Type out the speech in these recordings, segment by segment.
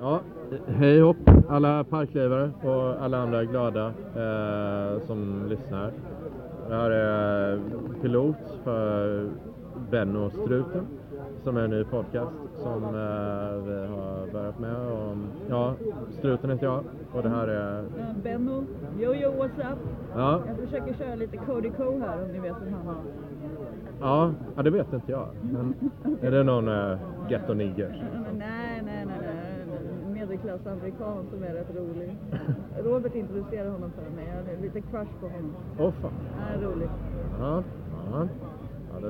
Ja, hej hopp alla parklivare och alla andra glada eh, som lyssnar. Det här är pilot för Benno Struten som är en ny podcast som eh, vi har börjat med. Och, ja, Struten heter jag och det här är... Eh, Benno, yo yo what's up? Ja, Jag försöker köra lite Cody Co här om ni vet vem han är. ja, ja det vet inte jag. Men är det någon uh, ghetto nigger? Nej, nej, nej, nej. Medelklassamerikan som är rätt rolig. Robert introducerade honom för mig. Jag hade lite crush på honom. Åh fan. Han är rolig. Ja, ja.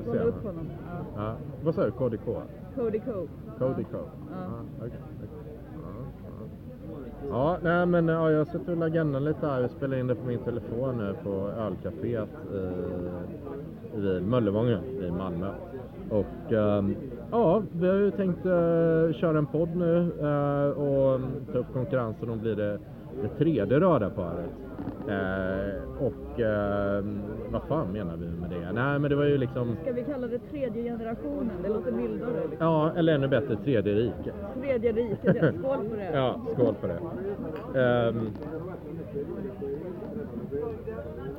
Kolla ser upp man. honom. Ja. Ja. Vad sa du? KDK? Co. Cody Ja. Ja. Ja, nej men ja, jag sitter och agendan lite här. Vi spelar in det på min telefon nu på ölcaféet i, vid Möllevången i Malmö. Och ehm, ja, vi har ju tänkt eh, köra en podd nu eh, och ta upp konkurrensen och bli det, det tredje radarparet. Eh, och ehm, vad fan menar vi med det? Nej men det var ju liksom, Ska vi kalla det tredje generationen? Det låter mildare. Liksom. ja eller ännu bättre tredje riket. Tredje riket, ja. skål på det. Ja, skål på det. Ehm,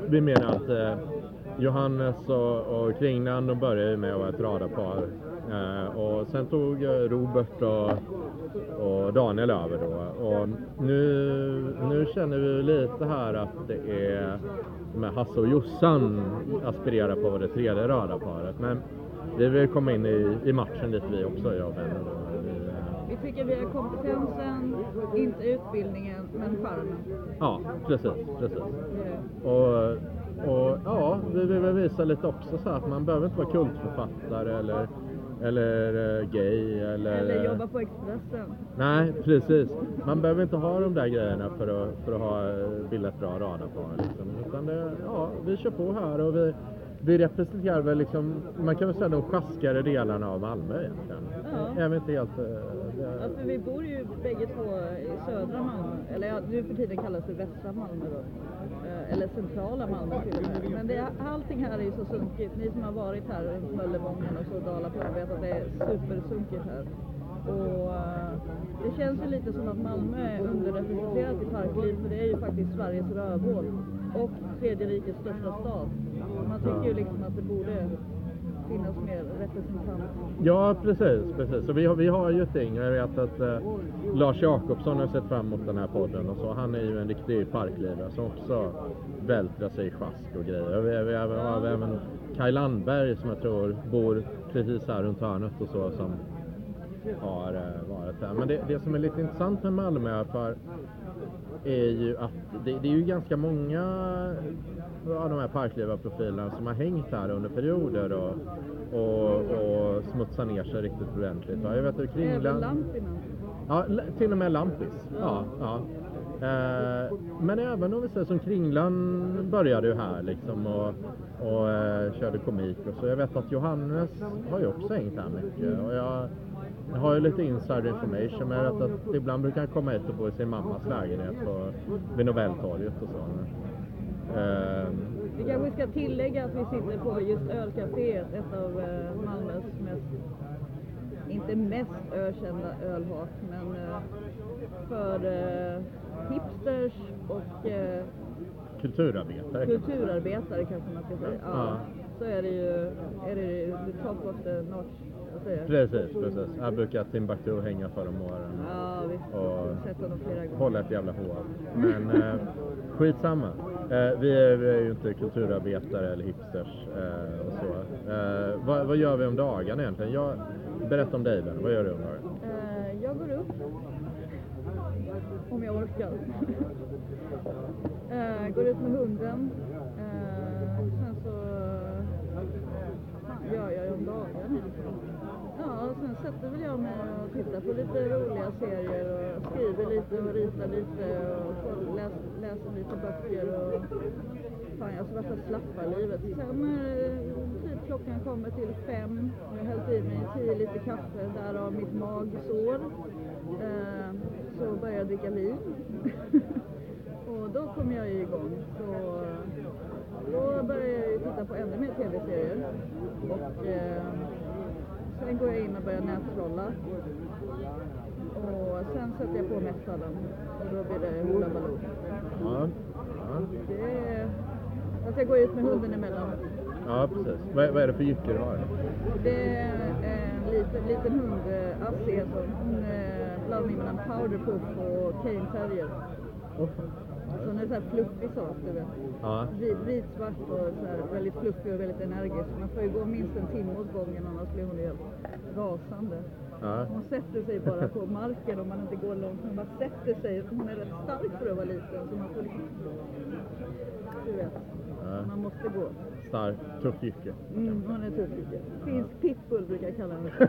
vi menar att eh, Johannes och, och Kringland de började med att vara ett radarpar. Eh, och sen tog eh, Robert och, och Daniel över då. Och nu, nu känner vi lite här att det är med Hasse och Jossan aspirerar på att vara det tredje radarparet. Men vi vill komma in i, i matchen lite vi också, jag och då. Vi, tycker vi har kompetensen, inte utbildningen, men charmen. Ja, precis, precis. Och, och ja, vi vill väl visa lite också så här att man behöver inte vara kultförfattare eller, eller eh, gay eller... Eller jobba på Expressen. Nej, precis. Man behöver inte ha de där grejerna för att, för att ha, eh, bilda ett bra radarpar. Liksom. Utan det, ja, vi kör på här och vi, vi representerar väl liksom, man kan väl säga de sjaskigare delarna av Malmö egentligen. Ja. Är vi inte helt... eh, Ja, för vi bor ju bägge två i södra Malmö. Eller ja, nu för tiden kallas det västra Malmö då. Eh, eller centrala Malmö till och med. Men det, allting här är ju så sunkigt. Ni som har varit här runt Möllevången och så Dalaplan vet att det är supersunkigt här. Och eh, det känns ju lite som att Malmö är underrepresenterat i parkliv för det är ju faktiskt Sveriges rövhål. Och tredje rikets största stad. Man tycker ju liksom att det borde finnas mer representanter? Ja, precis. precis. Så vi, har, vi har ju ett ting. Jag vet att eh, Lars Jakobsson har sett fram emot den här podden och så. Han är ju en riktig parklivare som också vältrar sig i sjask och grejer. Vi, vi, har- vi har även Kaj Landberg som jag tror bor precis här runt hörnet och så som har eh, varit här. Men det, det som är lite intressant med Malmö är för är ju att det, det är ju ganska många av de här parklivarprofilerna som har hängt här under perioder och, och, och smutsat ner sig riktigt ordentligt. va. Jag vet Kringland... Lampinen. Ja, till och med Lampis. Ja, ja. Eh, men även om vi säger som Kringland började ju här liksom och, och eh, körde komik och så. Jag vet att Johannes har ju också hängt här mycket och jag, jag har ju lite insider information men jag vet att ibland brukar han komma hit och bo i sin mammas lägenhet på, vid Nobeltorget och så. Eh, Vi kanske ska tillägga att vi sitter på just ölcaféet, ett av eh, Malmös mest, inte mest ökända ölhak, men eh, för eh, hipsters och kulturarbetare. kulturarbetare kanske man ska säga. Ja, Ja. Så är det ju, är det ju the top of the notch. Jag? Precis, precis. Här brukar Timbuktu hänga för om åren. Ja, visst. Och- Jag sett honom flera gånger. hålla ett jävla hår. Men eh, skitsamma. Eh, vi, är, vi är ju inte kulturarbetare eller hipsters eh, och så. Eh, vad, vad gör vi om dagarna egentligen? Jag, berätta om dig Ben, vad gör du om dagarna? Eh, jag går upp. Om jag orkar. eh, går ut med hunden. Eh, sen så... Vad gör jag om dagen? Ja, sen sätter väl jag mig och tittar på lite roliga serier och skriver lite och ritar lite och läs, läser lite böcker och Fan, jag har så värsta slappa livet. Sen eh, typ klockan kommer till fem och jag har hällt i mig tio liter kaffe, därav mitt magsår, eh, så börjar jag dricka vin. och då kommer jag ju igång. Så, då börjar jag ju titta på ännu mer tv-serier. Och eh, Sen går jag in och börjar nättrolla. Och sen sätter jag på metallen. Och då blir det Hoola Baloo. Ja. Ja, Det är... Fast jag går ut med hunden emellan. ja precis. Vad, vad är det för jycke du har? Det är en liten, liten hund, eh, Assi heter hon. Hon är en blandning mellan powderpuff och cane terrier. Oh. Så hon är så här fluffig sak, du vet. Ja. Vit, vit, svart och så här väldigt fluffig och väldigt energisk. Man får ju gå minst en timme åt gången annars blir hon ju helt rasande. Ja. Hon sätter sig bara på marken om man inte går långt. Hon bara sätter sig. Hon är rätt stark för att vara liten så man får liksom... Du vet, Ja. man måste gå. Stark, tuff jycke. Mm, hon är tuff jag. Finsk pitbull brukar jag kalla henne.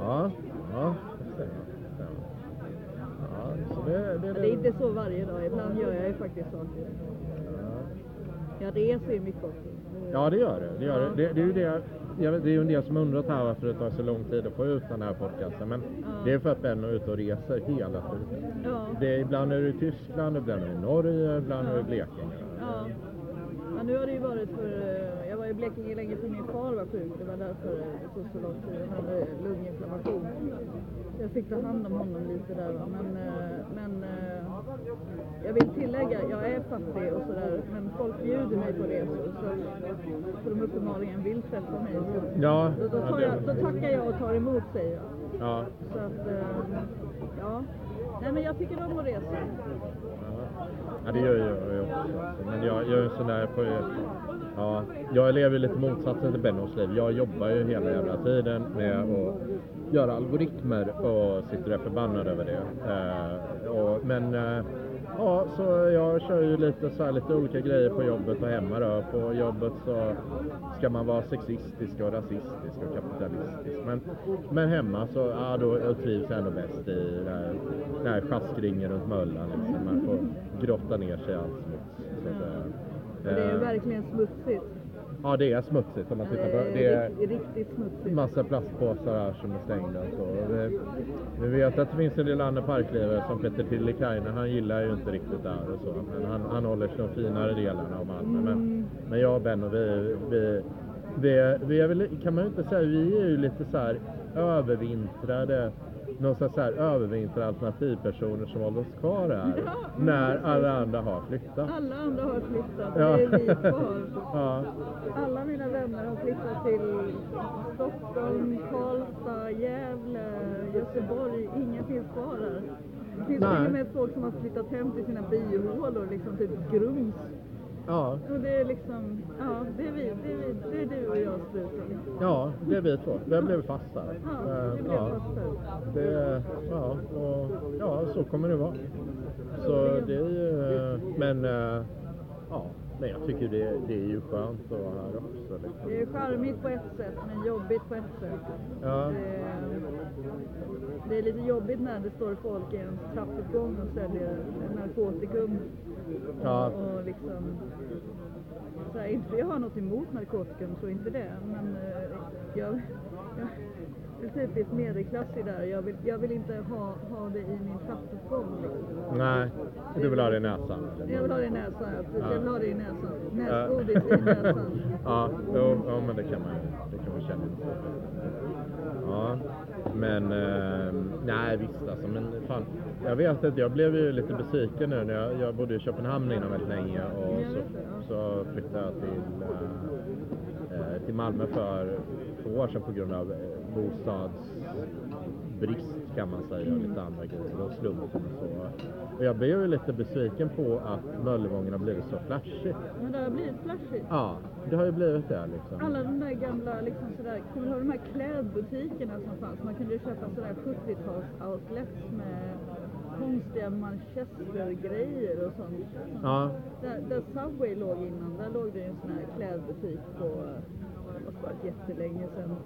ja, ja. det stämmer, det stämmer. Ja, så det, det, Men det är inte så varje dag. Ibland gör jag ju faktiskt saker. Jag reser ju mycket också. Ja, det gör det. Det, gör det. det, det är ju det. Jag det är en del som undrat här varför det tar så lång tid att få ut den här podcasten. Men Ja. det är för att Ben är ute och reser hela tiden. Ja. Det ibland är du i Tyskland, ibland är du i Norge, ibland är du i Blekinge. Ja. ja, nu har det ju varit för... eh, Jag var i Blekinge länge för min far var sjuk. Det var därför det tog så lång tid. Han hade lunginflammation. Jag fick ta hand om honom lite där. Va? Men, eh, men eh, jag vill tillägga, jag är fattig och sådär. Men folk bjuder mig på resor. Så, så de uppenbarligen vill träffa mig. Så, Ja, då, då, tar jag, då tackar jag och tar emot säger jag. Ja, Så att, eh, ja. Nej men jag tycker om att resa. Ja ja, det gör jag också. Men jag, jag är en sån där på... Ja, jag lever ju lite motsatsen till Bennos liv. Jag jobbar ju hela jävla tiden med att göra algoritmer och sitter och är förbannad över det. Eh, och, men eh, ja, så jag kör ju lite, så här, lite olika grejer på jobbet och hemma då. På jobbet så ska man vara sexistisk och rasistisk och kapitalistisk. Men, men hemma så ja, då jag trivs jag ändå bäst i det här, det här sjaskringen runt möllan. Liksom. Man får grotta ner sig i all smuts. Så. Och det är Eh, verkligen smutsigt. Ja, det är smutsigt om man tittar på Det är riktigt, smutsigt. massa plastpåsar här som är stängda. och Så. Vi, vi vet att det finns en del andra parklivare som Peter Tillikainen, han gillar ju inte riktigt där och så. Men han, han håller sig de finare delarna av Malmö. Men, men jag och Benno, vi, vi, vi, vi är väl, kan man ju inte säga, vi är ju lite så här övervintrade någon slags så här övervintrade alternativpersoner som håller oss kvar här Ja, när precis. alla andra har flyttat. Alla andra har flyttat, Ja. det är vi kvar. Ja. Alla mina vänner har flyttat till Stockholm, Karlstad, Gävle, Göteborg. Ingen finns kvar här. Det finns till och med folk som har flyttat hem till sina biohålor, liksom typ Grums. Ja, Och det är liksom, ja, det är vi, det är, vi, det är du och jag struten. ja, det är vi två. Vi har blivit fast här. Ja, Eh, det blev ja. fast. Det, ja, och, ja, så kommer det vara. Så det är ju, men eh, ja, men jag tycker det, det är ju skönt att vara här också. Liksom. Det är charmigt på ett sätt, men jobbigt på ett sätt. Ja, Det, det är lite jobbigt när det står folk i en trappuppgång och säljer narkotikum. Ja. Och, liksom, så här, inte jag har något emot narkotikum, så inte det. Men eh, jag, jag är typiskt medelklassig där. Jag vill, jag vill inte ha, ha det i min trappuppgång. Liksom. nej, du vill ha det i näsan? Jag vill ha det i näsan, ja. Jag vill ha det i näsan. Näsgodis i näsan. Ja, jo, ja, men det kan man det kan man känna. Ja, men eh, nej visst alltså, men fan. Jag vet att jag blev ju lite besviken nu när jag, jag bodde i Köpenhamn innan väldigt länge och så, det, så flyttade jag till, eh, eh, till Malmö för två år sedan på grund av eh, bostadsbrist kan man säga och lite andra grejer och slumpen och så. Och jag blev ju lite besviken på att Möllevången har blivit så flashigt. Men det har blivit flashigt. Ja, det har ju blivit det liksom. Alla de där gamla, liksom sådär, kommer du ihåg de här klädbutikerna som fanns? Man kunde ju köpa sådär 70-tals outlets med konstiga Manchester-grejer och sånt. Ja, Där, där Subway låg innan, där låg det ju en sån här klädbutik på, det måste varit jättelänge sedan.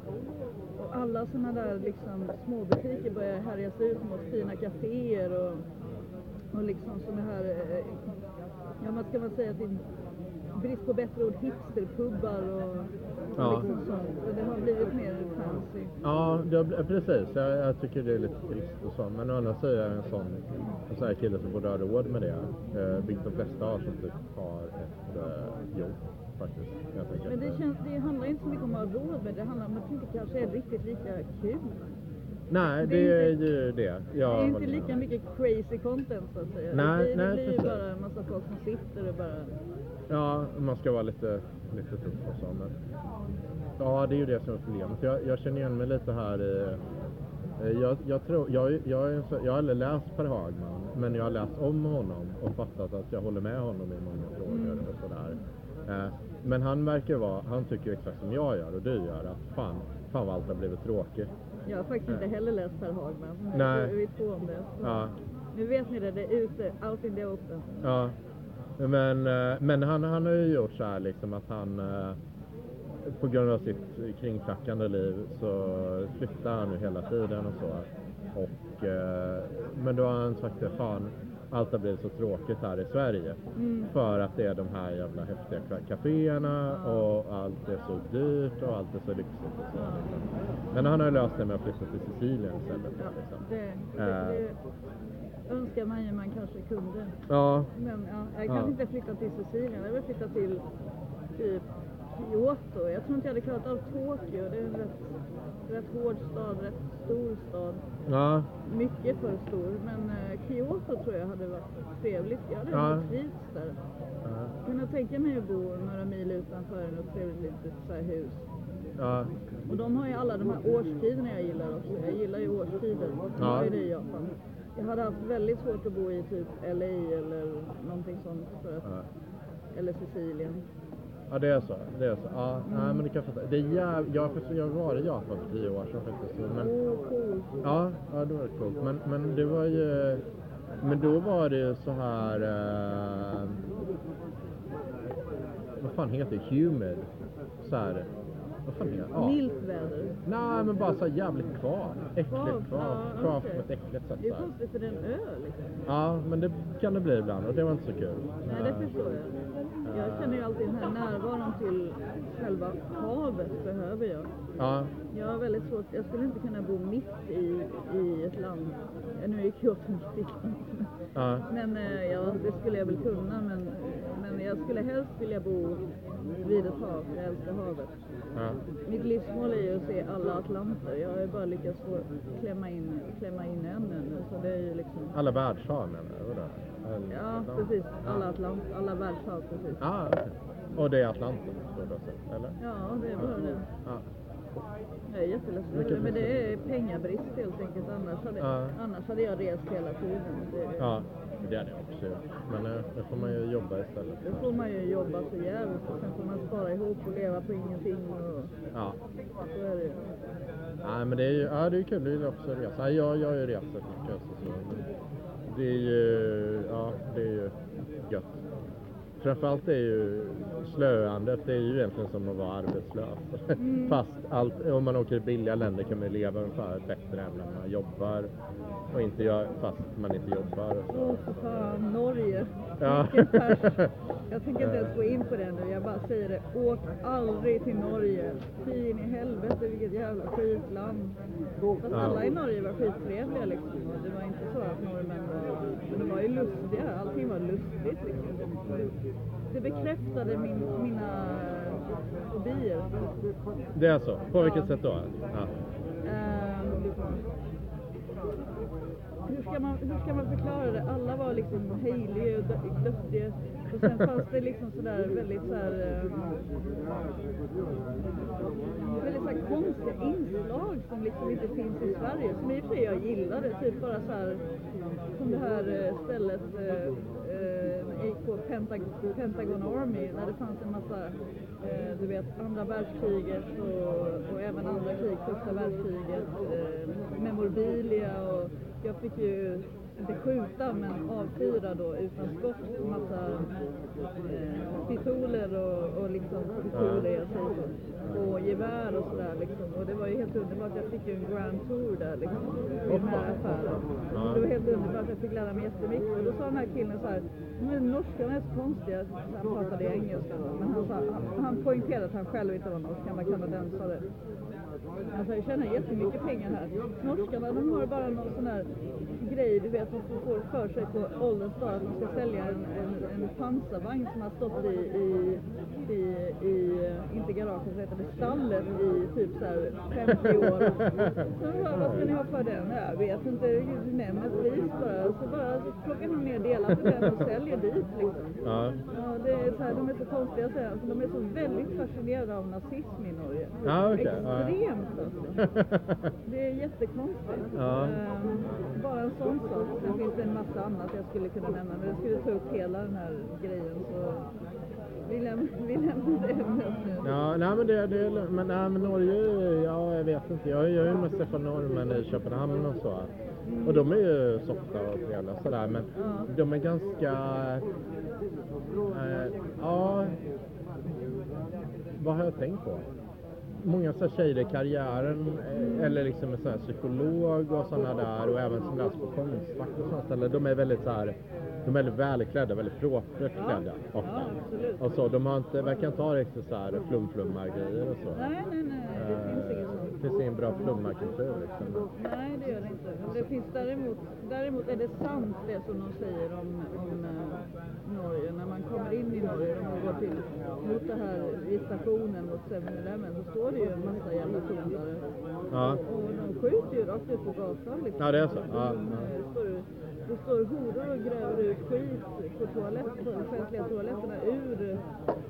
Och alla såna där liksom småbutiker började härjas ut mot fina kaféer och, och liksom såna här, eh, ja vad ska man säga, till brist på bättre ord, hipsterpubbar och, och Ja. liksom sånt. Och det har blivit mer fancy. ja det precis. Jag, jag tycker det är lite trist och så. Men å andra sidan en sån, en sån här kille som borde ha råd med det. Eh, vilket de flesta har som typ har ett eh, jobb. Faktiskt. Men det, känns, det handlar inte så mycket om att ha råd med det, handlar om att det inte kanske är riktigt lika kul. Nej, det det är är inte- ju det. Jag det är inte lika mycket crazy content så att säga. Nej, det, nej, det blir ju bara en massa folk som sitter och bara... Ja, man ska vara lite, lite tuff och så. Men... Ja, det är ju det som är problemet. Jag, jag känner igen mig lite här i... eh, Jag, jag, tror, jag, jag, är jag har aldrig läst Per Hagman, men jag har läst om honom och fattat att jag håller med honom i många frågor Mm. och sådär. Eh, Men han verkar vara, han tycker exakt som jag gör och du gör, att fan, fan vad allt har blivit tråkigt. Jag har faktiskt inte heller läst Per Hagman. Nej. Vi är två om det. Ja. Nu vet ni det, det är ute, out in the open. Ja, men, eh, men han, han har ju gjort så här liksom att han eh, på grund av sitt kringflackande liv så flyttar han ju hela tiden och så. Och, eh, men då har han sagt att fan, allt har blivit så tråkigt här i Sverige. Mm. För att det är de här jävla häftiga ka- kaféerna och allt är så dyrt och allt är så lyxigt och så. Liksom. Men han har löst det med att flytta till Sicilien istället. Ja, Liksom. det, det, Eh. det önskar man ju man kanske kunde. Ja, Men ja, jag Ja. kan inte flytta till Sicilien, jag vill flytta till typ Kyoto. Jag tror inte jag hade klarat av Tokyo. Det är en rätt, rätt hård stad, rätt stor stad. ja, Mycket för stor. Men eh, Kyoto tror jag hade varit trevligt. Jag hade Ja. trivts där. ja, Kunna tänka mig att bo några mil utanför något trevligt litet så här hus. ja. Och de har ju alla de här årstiderna jag gillar också. Jag gillar ju årstider. De Ja. har ju det i Japan. Jag hade haft väldigt svårt att bo i typ LA eller någonting sånt. För att, ja. Eller Sicilien. Ja det är så. Det är så. Ja, nej, men det kan jag fatta. Det är jäv... jag, jag var i Japan för tio år sedan faktiskt. Men, ja, ja, det var coolt. Men, men det var ju... Men då var det så här... Eh, vad fan heter det? Humid. Så här, vad fan heter det? Ja. Milt väder. Nej, men bara så här jävligt kval. Äckligt Kval okej. på ett äckligt sätt. Det är konstigt för det är en ö liksom. Ja, men det kan det bli ibland och det var inte så kul. Nej, det förstår jag. Jag känner ju alltid den här närvaron till själva havet behöver jag. Ja, Jag har väldigt svårt, jag skulle inte kunna bo mitt i, i ett land. Nu är ju Kyoto mitt i ett land. ja, Men eh, ja, det skulle jag väl kunna. Men, men jag skulle helst vilja bo vid ett hav. Jag älskar havet. ja. Mitt livsmål är ju att se alla Atlanter. Jag har ju bara lyckats få klämma in, klämma in en ännu. Så det är ju liksom... Alla världshav menar du? Ja, precis. Alla Atlant, alla världshav, precis. Ah, okej. Och det är Atlanten så, eller? Ja, det är bara det. Ja. Jag är jätteledsen det, men det är pengabrist helt enkelt. Annars hade, Ja. annars hade jag rest hela tiden. Det, ja, det hade jag också gjort. Men eh, nu får man ju jobba istället. Då får man ju jobba så jävligt och sen får man spara ihop och leva på ingenting. Och, Ja. så är det ju. Nej, men det är ju ja, det är kul. Är ju också resa. Jag, jag har ju rest rätt mycket. Alltså, så. Det är ju, ja, det är ju gött. Framförallt är ju slöandet, det är ju egentligen som att vara arbetslös. Mm. Fast allt, om man åker till billiga länder kan man ju leva ungefär bättre än när man jobbar. Och inte gör, fast man inte jobbar. Åh, för fan, Norge. Ja. Jag tänker inte ens gå in på det nu, jag bara säger det. Åk aldrig till Norge. Fy in i helvete vilket jävla skitland. Fast Ja. alla i Norge var skittrevliga liksom. Det var inte så att norrmän var... Men de var ju lustiga, allting var lustigt liksom. Det- bekräftade min, mina fobier. Det är så? På vilket Ja. sätt då? Ja. Ehm, hur, ska man, hur ska man förklara det? Alla var liksom hejliga och duktiga. Och sen fanns det liksom sådär väldigt såhär... ehm, väldigt såhär konstiga inslag som liksom inte finns i Sverige. Som i och för sig jag gillade. Typ bara såhär som det här eh, stället eh, eh, gick på Pentag- Pentagon Army när det fanns en massa, eh, du vet, andra världskriget och, och även andra krig, första världskriget, eh, memorabilia och jag fick ju inte skjuta men avfyra då utan skott massa eh, pistoler och, och liksom pistoler, jag säger så, och gevär och sådär liksom. Och det var ju helt underbart, jag fick ju en grand tour där liksom, i den här affären. Det var helt underbart, jag fick lära mig jättemycket. Och då sa den här killen så här, men norskarna är så konstiga. Han pratade engelska då, men han, sa, han, han poängterade att han själv inte var norsk, han var kanadensare. Han sa, jag tjänar jättemycket pengar här. Norskarna, de har bara någon sån här grej, du vet, att de får för sig på ålderns dag att de ska sälja en, en, en pansarvagn som har stått i, i, i, i inte garaget, heter det, stallet i typ så här 50 år. Så bara, vad ska ni ha för den? Jag vet inte, nämn ett pris bara. Så bara plockar han ner delar till den och säljer dit liksom. Ja. Ja, det är så här, de är så konstiga så här, alltså, de är så väldigt fascinerade av nazism i Norge. Ja, okej, ja. Alltså. Det är jättekonstigt. Ja. Ehm, bara en sån sak. Sen finns det en massa annat jag skulle kunna nämna, men jag skulle ta upp hela den här grejen så vi, läm vi lämnar det ämnet nu. Ja, nej men det, det men, nej, men Norge, ja jag vet inte. Jag, jag är ju mest träffat norrmän i Köpenhamn och så. Och de är ju softa och trevliga sådär men Ja. de är ganska, eh, ja, vad har jag tänkt på? Många så här tjejer i karriären eh, eller liksom en sån här psykolog och sådana där och även som läser på Konstfack och sådana ställen. De är väldigt så här, de är väldigt välklädda, väldigt propert klädda ofta. Och så, de har inte, verkar inte ha riktigt så här flum-flumma grejer och så. Nej, nej, nej, det finns inget sånt. Det finns ingen bra flummarkultur liksom. Nej, det gör det inte. Det finns däremot, däremot är det sant det som de säger om, om eh, Norge. När man kommer in i Norge och går till, mot det här vid stationen mot 7-Eleven så står det ju en massa jävla syndare. Ja. Och de skjuter ju rakt ut på gatan liksom. Ja, det är så? Ja, De, eh, står, det står horor och gräver ut skit på toaletter, offentliga toaletterna ur,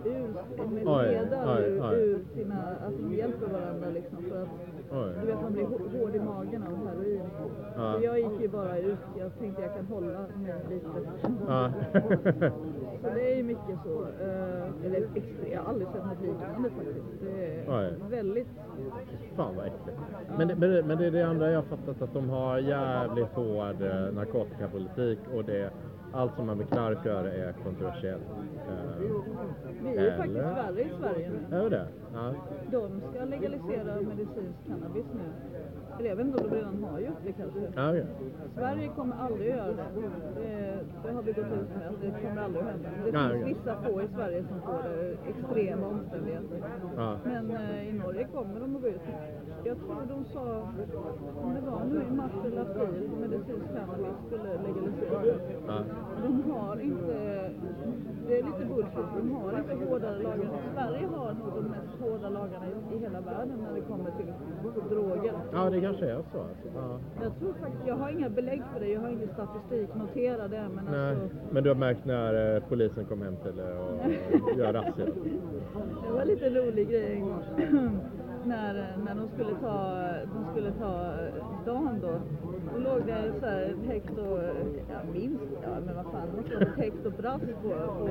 ur med Oj, ledar oj, ur, sina, alltså de hjälper varandra liksom för att Oj. du vet man blir hå- hård i magen av heroin. Ja. Så jag gick ju bara ut, jag tänkte jag kan hålla mig lite. Ja. Så det är ju mycket så. eh, eller extra, jag har aldrig sett något liknande faktiskt. Det är Oj. väldigt, Fan vad äckligt. Men, det- men, det- men det är det andra jag har fattat att de har jävligt hård eh, narkotikapolitik och det, allt som har med knark att göra är kontroversiellt. Vi är ju Eller? faktiskt värre i Sverige nu. är det det? Ja. De ska legalisera medicinsk cannabis nu. Eller jag vet inte om de redan har gjort det kanske. Ja, okej. Sverige kommer aldrig göra det. Det, det har vi gått ut med att det kommer aldrig att hända. Det Ja, finns okej. vissa få i Sverige som får det, extrema omständigheter. Ja. Men eh, i Norge kommer de att gå ut. Jag tror de sa, om det var nu i mars eller april, medicinsk cannabis skulle legaliseras. Ja. De har inte, det är lite bullshit, de har inte hårdare lagar. Sverige har nog de mest hårda lagarna i, hela världen när det kommer till droger. ja, det kanske är så. Alltså. Ja. Jag tror faktiskt, jag har inga belägg för det, jag har ingen statistik, notera det men Nej, alltså. men du har märkt när eh, polisen kom hem till dig och gör razzior? Det var lite rolig grej en gång. när, när de skulle ta, de skulle ta Dan då. Då låg det så här ett häkt och, ja minst, ja men vad fan, det ett häkt och brass på, på,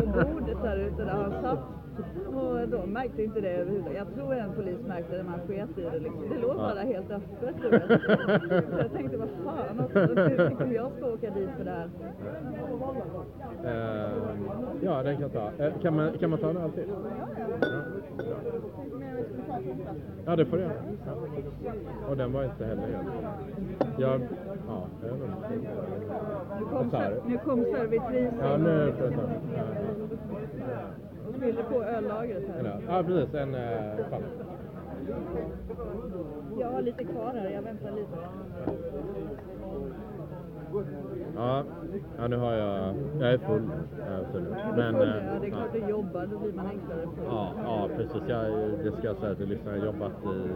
på bordet där ute där han satt. Och då märkte inte det överhuvudtaget. Jag tror en polis märkte det, man sket i det liksom. Det låg bara helt öppet du vet. Så jag tänkte, vad fan också, tänk om jag ska åka dit för det här. Eh, ja, den kan jag ta. Eh, kan, man, kan man ta den alltid? Ja. Ja, det får du göra. Ja. Och den var inte heller helt... Jag... Ja, jag vet inte. Nu kom, ser- nu kom servitrisen Ja, nu får jag ta. Fyllde på öllagret Ja, här. ja precis. En eh, fan. Jag har lite kvar här, jag väntar lite. Ja, ja, nu har jag... Jag är full. eh, tydligen. Men... Men, eh, ja, det är ja. klart du jobbar, då blir man enklare full. Ja, ja, precis. Jag, det ska jag säga till lyssnarna. Jag har jobbat i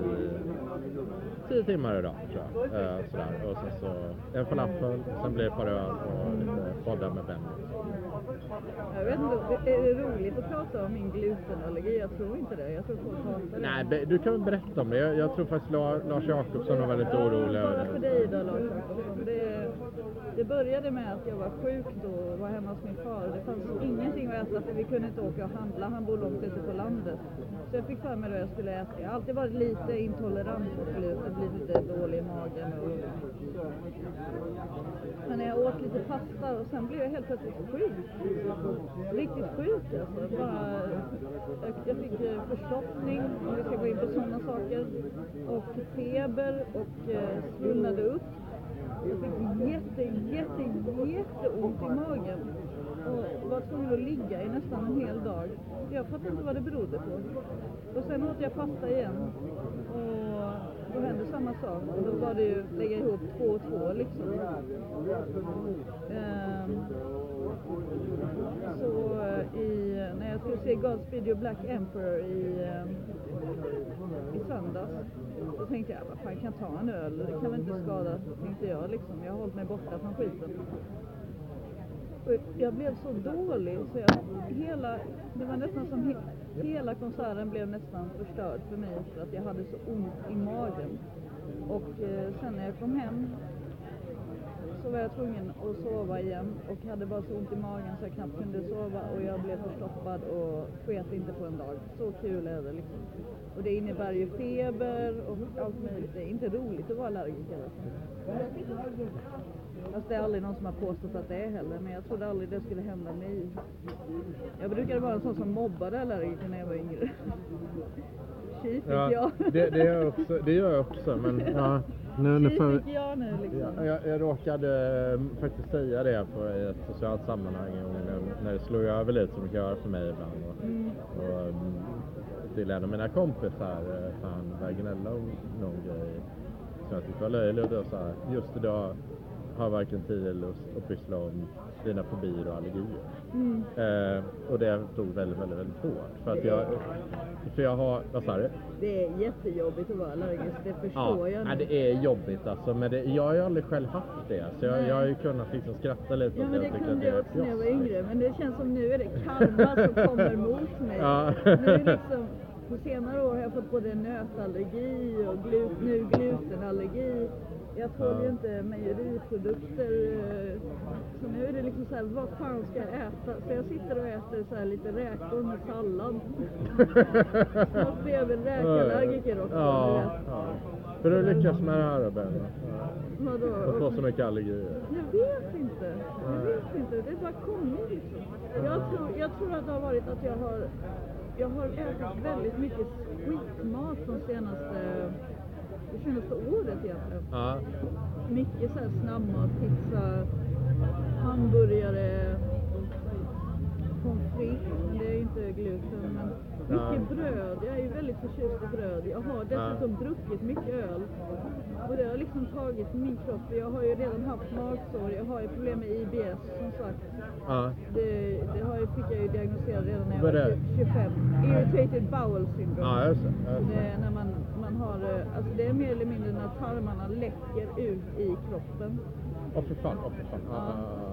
tio timmar idag, tror jag. Eh, sådär. Och sen så en falafel, sen blir det ett par öl och lite poddar med Benny. Jag vet inte, är det roligt att prata om min glutenallergi? Jag tror inte det. Jag tror folk hatar det. Nej, du kan väl berätta om det. Jag, jag tror faktiskt La- Lars Jakobsson var väldigt orolig Bara över för det. dig då Lars Jakobsson. Det, det började med att jag var sjuk då och var hemma hos min far. Det fanns ingenting att äta för vi kunde inte åka och handla. Han bor långt ute på landet. Så jag fick för mig vad jag skulle äta. Jag har alltid varit lite intolerant mot gluten, blir lite dålig i magen. Och... Men när jag åt lite pasta och sen blev jag helt plötsligt sjuk. Riktigt sjuk alltså. Bara, jag, fick eh, förstoppning, om vi ska gå in på sådana saker. Och feber och eh, svullnade upp. Jag fick jätte, jätte, jätteont i magen. Och var tvungen att ligga i nästan en hel dag. Jag fattar inte vad det berodde på. Och sen åt jag pasta igen. Och då händer samma sak. Och då var det ju lägga ihop två och två liksom. Um, så eh, i, när jag skulle se Godspeed Your Black Emperor i, ehm, i söndags, Då tänkte jag, ah, vad fan kan jag ta en öl? Det kan väl inte skada, tänkte jag liksom. Jag har hållit mig borta från skiten. Och jag blev så dålig så jag, hela, det var nästan som hela konserten blev nästan förstörd för mig för att jag hade så ont i magen. Och eh, sen när jag kom hem så var jag tvungen att sova igen och hade bara så ont i magen så jag knappt kunde sova och jag blev förstoppad och sket inte på en dag. Så kul är det liksom. Och det innebär ju feber och allt möjligt. Det är inte roligt att vara allergiker. Alltså. Fast det är aldrig någon som har påstått att det är heller, men jag trodde aldrig det skulle hända mig. Jag brukade vara en sån som mobbade allergiker när jag var yngre. Tji fick Ja, jag. det, det, gör jag också, det gör jag också, men ja, nu, nu får, fick jag nu liksom. Ja, jag, jag råkade eh, faktiskt säga det på i ett socialt sammanhang när, när det slog över lite som det gör för mig ibland. Och, Mm. och, mm, till en av mina kompisar eh, för han började gnälla om någon grej som jag tyckte var löjlig och då sa just idag har varken tid eller lust att pyssla om dina fobier och allergier. Mm. Eh, och det tog väldigt, väldigt, väldigt hårt. För att jag, för jag har, vad sa du? Det är jättejobbigt att vara allergisk, det förstår jag ja, det är jobbigt alltså. Men det, jag har ju aldrig själv haft det. Så jag, jag har ju kunnat liksom skratta lite Ja men det kunde jag också när jag var yngre, men det känns som nu är det karma som kommer mot mig. Ja. Nu är liksom, på senare år har jag fått både nötallergi och glu, nu glutenallergi. Jag tål ju inte mejeriprodukter. eh, Så nu är det liksom så här, vad fan ska jag äta? Så jag sitter och äter så här lite räkor med sallad. Snart blir jag väl räkallergiker också. Ja, ja. Hur har du lyckats med det här då Benny? Vadå? Att få så mycket allergier? Jag vet inte. Jag vet inte. Det är bara kommit liksom. Jag tror, jag tror att det har varit att jag har, jag har ätit väldigt mycket skitmat de senaste, det senaste året egentligen. Ja. Mycket så här snabbmat, pizza, hamburgare, pommes frites. Det är inte gluten. Men mycket Ja. bröd. Jag är ju väldigt förtjust i bröd. Jag har dessutom druckit mycket öl. Och det har liksom tagit min kropp. Jag har ju redan haft magsår. Jag har ju problem med IBS som sagt. ja. Det, det har, ju- fick jag ju diagnostiserat redan när jag var det? 25. Irritated bowel syndrome. Ja, just det. Just Det det. är när man, man har, eh, alltså det är mer eller mindre när tarmarna läcker ut i kroppen. Åh fy fan, åh fy fan. Så ja,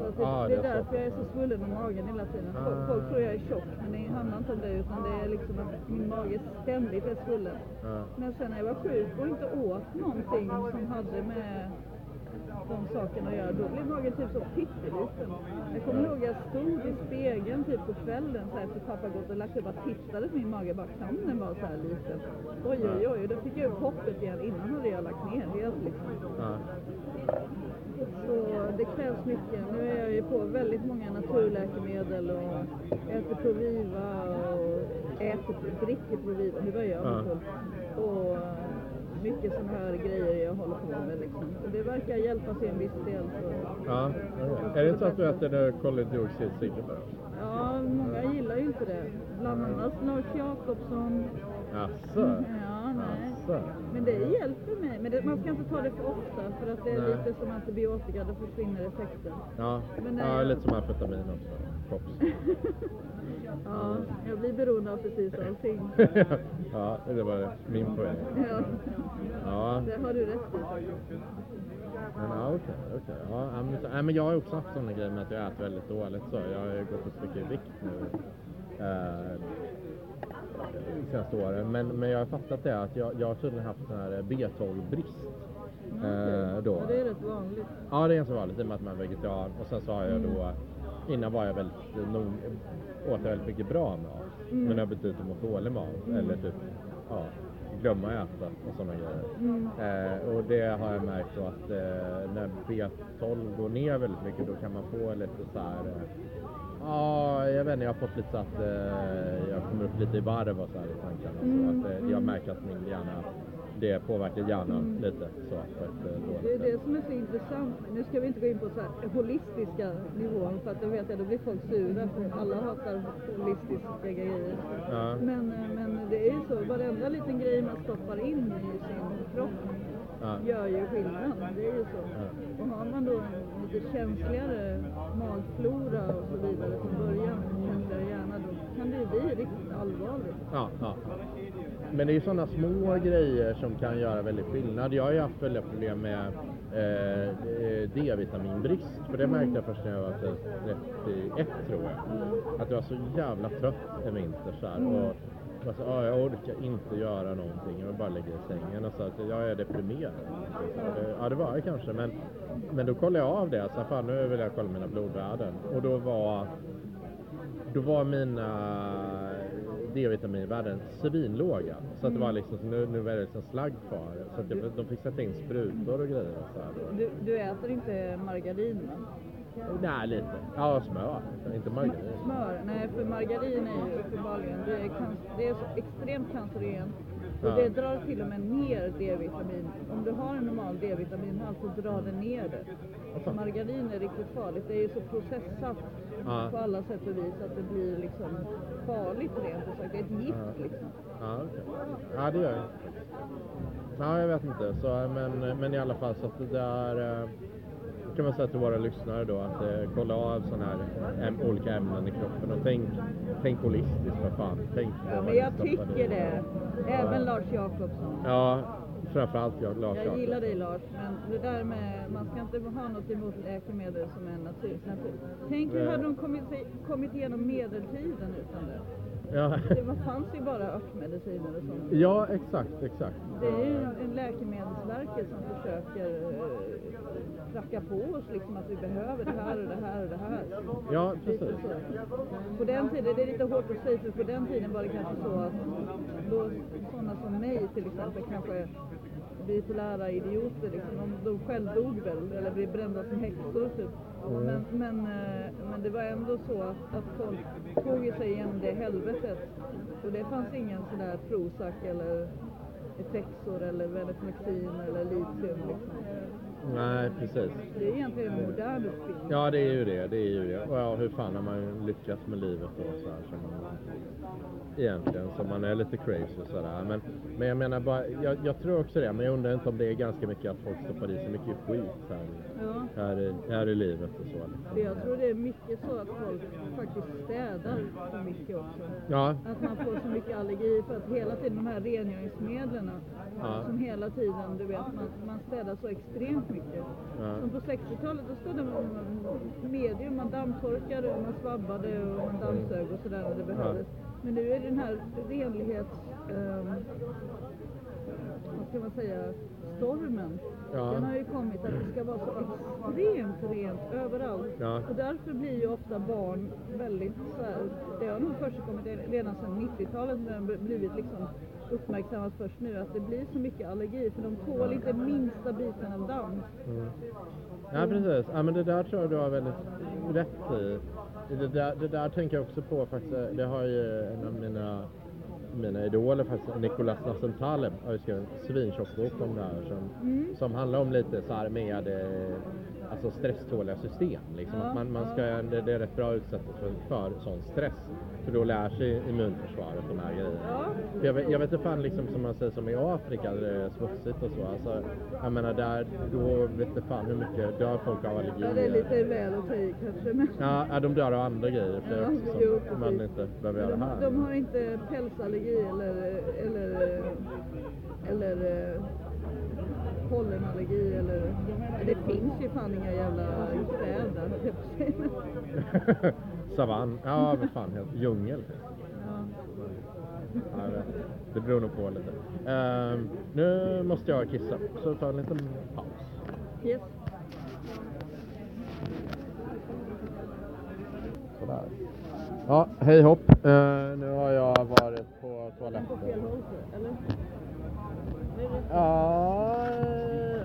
att ja, det, är så. därför jag är så svullen om magen hela tiden. Folk, Ah. folk tror jag är tjock, men det handlar inte om det utan det är liksom att min mage ständigt är svullen. Ja. Men sen när jag var sjuk och inte åt någonting som hade med de sakerna att göra, då blev magen typ så pytteliten. Jag kommer ihåg jag stod i spegeln typ på kvällen så här, efter pappa gått och lagt sig och tittade på min mage, bara kan den vara så här liten? Oj oj oj, och då fick jag upp hoppet igen. Innan hade jag lagt ner helt liksom. Ja. Så det krävs mycket. Nu är jag ju på väldigt många naturläkemedel och äter Proviva och äter, dricker Proviva. Nu börjar jag Ja. bli full. Och mycket sådana här grejer jag håller på med liksom. Och det verkar hjälpa till en viss del. Så. Ja. Är det inte så att du äter koldioxidcigaretter? Ja, många gillar ju inte det. Bland annat Lars Jakobsson. Jaså? Ja, nej. Men det hjälper mig. Men det, man ska inte ta det för ofta för att det är Nej. lite som antibiotika, då försvinner effekten. Ja, ja lite som amfetamin också. Kops. Ja, jag blir beroende av precis allting. ja, det var min poäng. Ja, Ja, det har du rätt i. men ja, okej. okej. Ja, ja, men, ja, men jag har också haft sådana grejer med att jag äter väldigt dåligt. Så jag har ju gått upp mycket i vikt nu. Eh, senaste åren. Men, men jag har fattat det att jag, jag har tydligen haft sån här B12-brist. Eh, då. Ja, det är rätt vanligt. Ja, det är ganska vanligt i och med att man är vegetarian. Och sen så har jag då, innan var jag väldigt nog, åt jag väldigt mycket bra mat. Mm. Men det har betytt att må dålig mat. Eller typ, ja, glömma att äta och sådana grejer. Mm. Eh, och det har jag märkt då att eh, när B12 går ner väldigt mycket då kan man få lite så här. Ja, jag vet inte, jag har fått lite så att eh, jag kommer upp lite i varv och så här i tankarna. Mm, Så att, eh, jag märker att min hjärna det påverkar hjärnan Mm. lite så på ett eh, Det är det som är så intressant. Nu ska vi inte gå in på så här holistiska nivån för att då vet jag, då blir folk sura för alla hatar holistiska grejer. Ja. Men, eh, men det är ju så, varenda liten grej man stoppar in i sin kropp Ja. gör ju skillnad. Det är ju så. Ja. Och har man då en lite känsligare magflora och så vidare från början, känsligare hjärna, då kan det ju bli riktigt allvarligt. Ja, ja. Men det är sådana små grejer som kan göra väldigt skillnad. Jag har ju haft väldigt problem med eh, D-vitaminbrist. För det märkte jag först när jag var typ 31 tror jag. Att jag var så jävla trött en vinter så här. Och bara så, ah, jag orkar inte göra någonting. Jag vill bara ligga i sängen. Och så att jag är deprimerad. Det- ja det var jag kanske. Men, men då kollade jag av det. Så fan nu vill jag kolla mina blodvärden. Och då var då var mina D-vitaminvärden svinlåga. Så att det var liksom, så nu, nu var det liksom slagg kvar. Så att jag, de fick sätta in sprutor och grejer så här. Du, du äter inte margarin va? Nej, lite. Ja, smör. Inte margarin. Smör? Nej, för margarin är ju uppenbarligen, det är, det är extremt cancerogent. Och Ja. det drar till och med ner D-vitamin. Om du har en normal D-vitaminhalt så drar det ner det. Så margarin är riktigt farligt. Det är ju så processat Ja. på alla sätt och vis att det blir liksom farligt rent ut sagt. Det är ett gift Ja. liksom. Ja, okej. Ja, det gör faktiskt. Ja, jag vet inte. Så, men, men i alla fall så att det där eh, kan man säga till våra lyssnare då att eh, kolla av sådana här äm, olika ämnen i kroppen och tänk, tänk holistiskt för fan. Tänk Ja, men jag tycker det. Även Lars Jakobsson. Ja, framförallt jag, Lars Jag gillar dig Lars, men det där med, man ska inte ha något emot läkemedel som är natur. natur. Tänk hur hade de kommit, kommit igenom medeltiden utan det? Ja. Det fanns ju bara örtmediciner och sånt. ja, exakt, exakt. Det är ju en läkemedelsverket som försöker eh, pracka på oss liksom att vi behöver det här och det här och det här. Ja, precis. På den tiden, det är lite hårt att säga för på den tiden var det kanske så att då, sådana som mig till exempel kanske bipolära idioter liksom, de, de själv dog väl eller blev brända som häxor typ. Men, men, eh, men det var ändå så att, att folk tog sig igenom det helvetet. Och det fanns ingen sån där Prozac eller Effexor eller Veneflexin eller litium liksom. Nej, precis. Det är egentligen en modern uppfinning. Ja, det är ju det. Det är ju det. Och ja, hur fan har man lyckats med livet då så här som man egentligen, som man är lite crazy och sådär. Men, men jag menar bara, jag, jag tror också det, men jag undrar inte om det är ganska mycket att folk stoppar i sig mycket skit här, Ja. här, i, här i livet och så. För jag tror det är mycket så att folk faktiskt städar för mycket också. Ja, Att man får så mycket allergi för att hela tiden de här rengöringsmedlen Ja. som hela tiden, du vet, man, man städar så extremt mycket. Ja. Som på 60-talet, då städade man medium, man dammtorkade och man svabbade och man dammsög och sådär när det behövdes. Men nu är det den här renlighets... ehm, vad ska man säga? Stormen. Ja. Den har ju kommit att det ska vara så extremt rent överallt. Ja. Och därför blir ju ofta barn väldigt så här, det har nog försigkommit redan sedan 90-talet men det blivit liksom uppmärksammat först nu att det blir så mycket allergi för de tål inte minsta biten av damm. Mm. Ja precis, ja, men det där tror jag du har väldigt rätt i. Det där, det där tänker jag också på faktiskt, det har ju en av mina, mina idoler faktiskt, Nicolas Nassim Taleb, har ju skrivit en svintjock bok om det här som, Mm. som handlar om lite så här med eh, alltså stresståliga system. Liksom. Ja, att man, man ska, det, det är rätt bra att utsättas för, för sån stress. För då lär sig immunförsvaret de här grejerna. Ja. För jag, vet, jag vet inte fan liksom som man säger som i Afrika där det är smutsigt och så. Alltså, jag menar där, då vet inte fan hur mycket dör folk av allergier. Ja, det är lite väl att ta i kanske. Men Ja, de dör av andra grejer för Ja, också, jo, som man precis. inte behöver göra de, här. de har inte pälsallergi eller, eller, eller eh, pollenallergi eller... Det finns ju fan inga jävla städer. Savann, ja vad fan helt djungel. Ja. Det beror nog på lite. Ehm, nu måste jag kissa, så ta en liten paus. Yes. Sådär. Ja, hej hopp. Eh, nu har jag varit på toaletten. håll, eller? Det är rätt. Ja,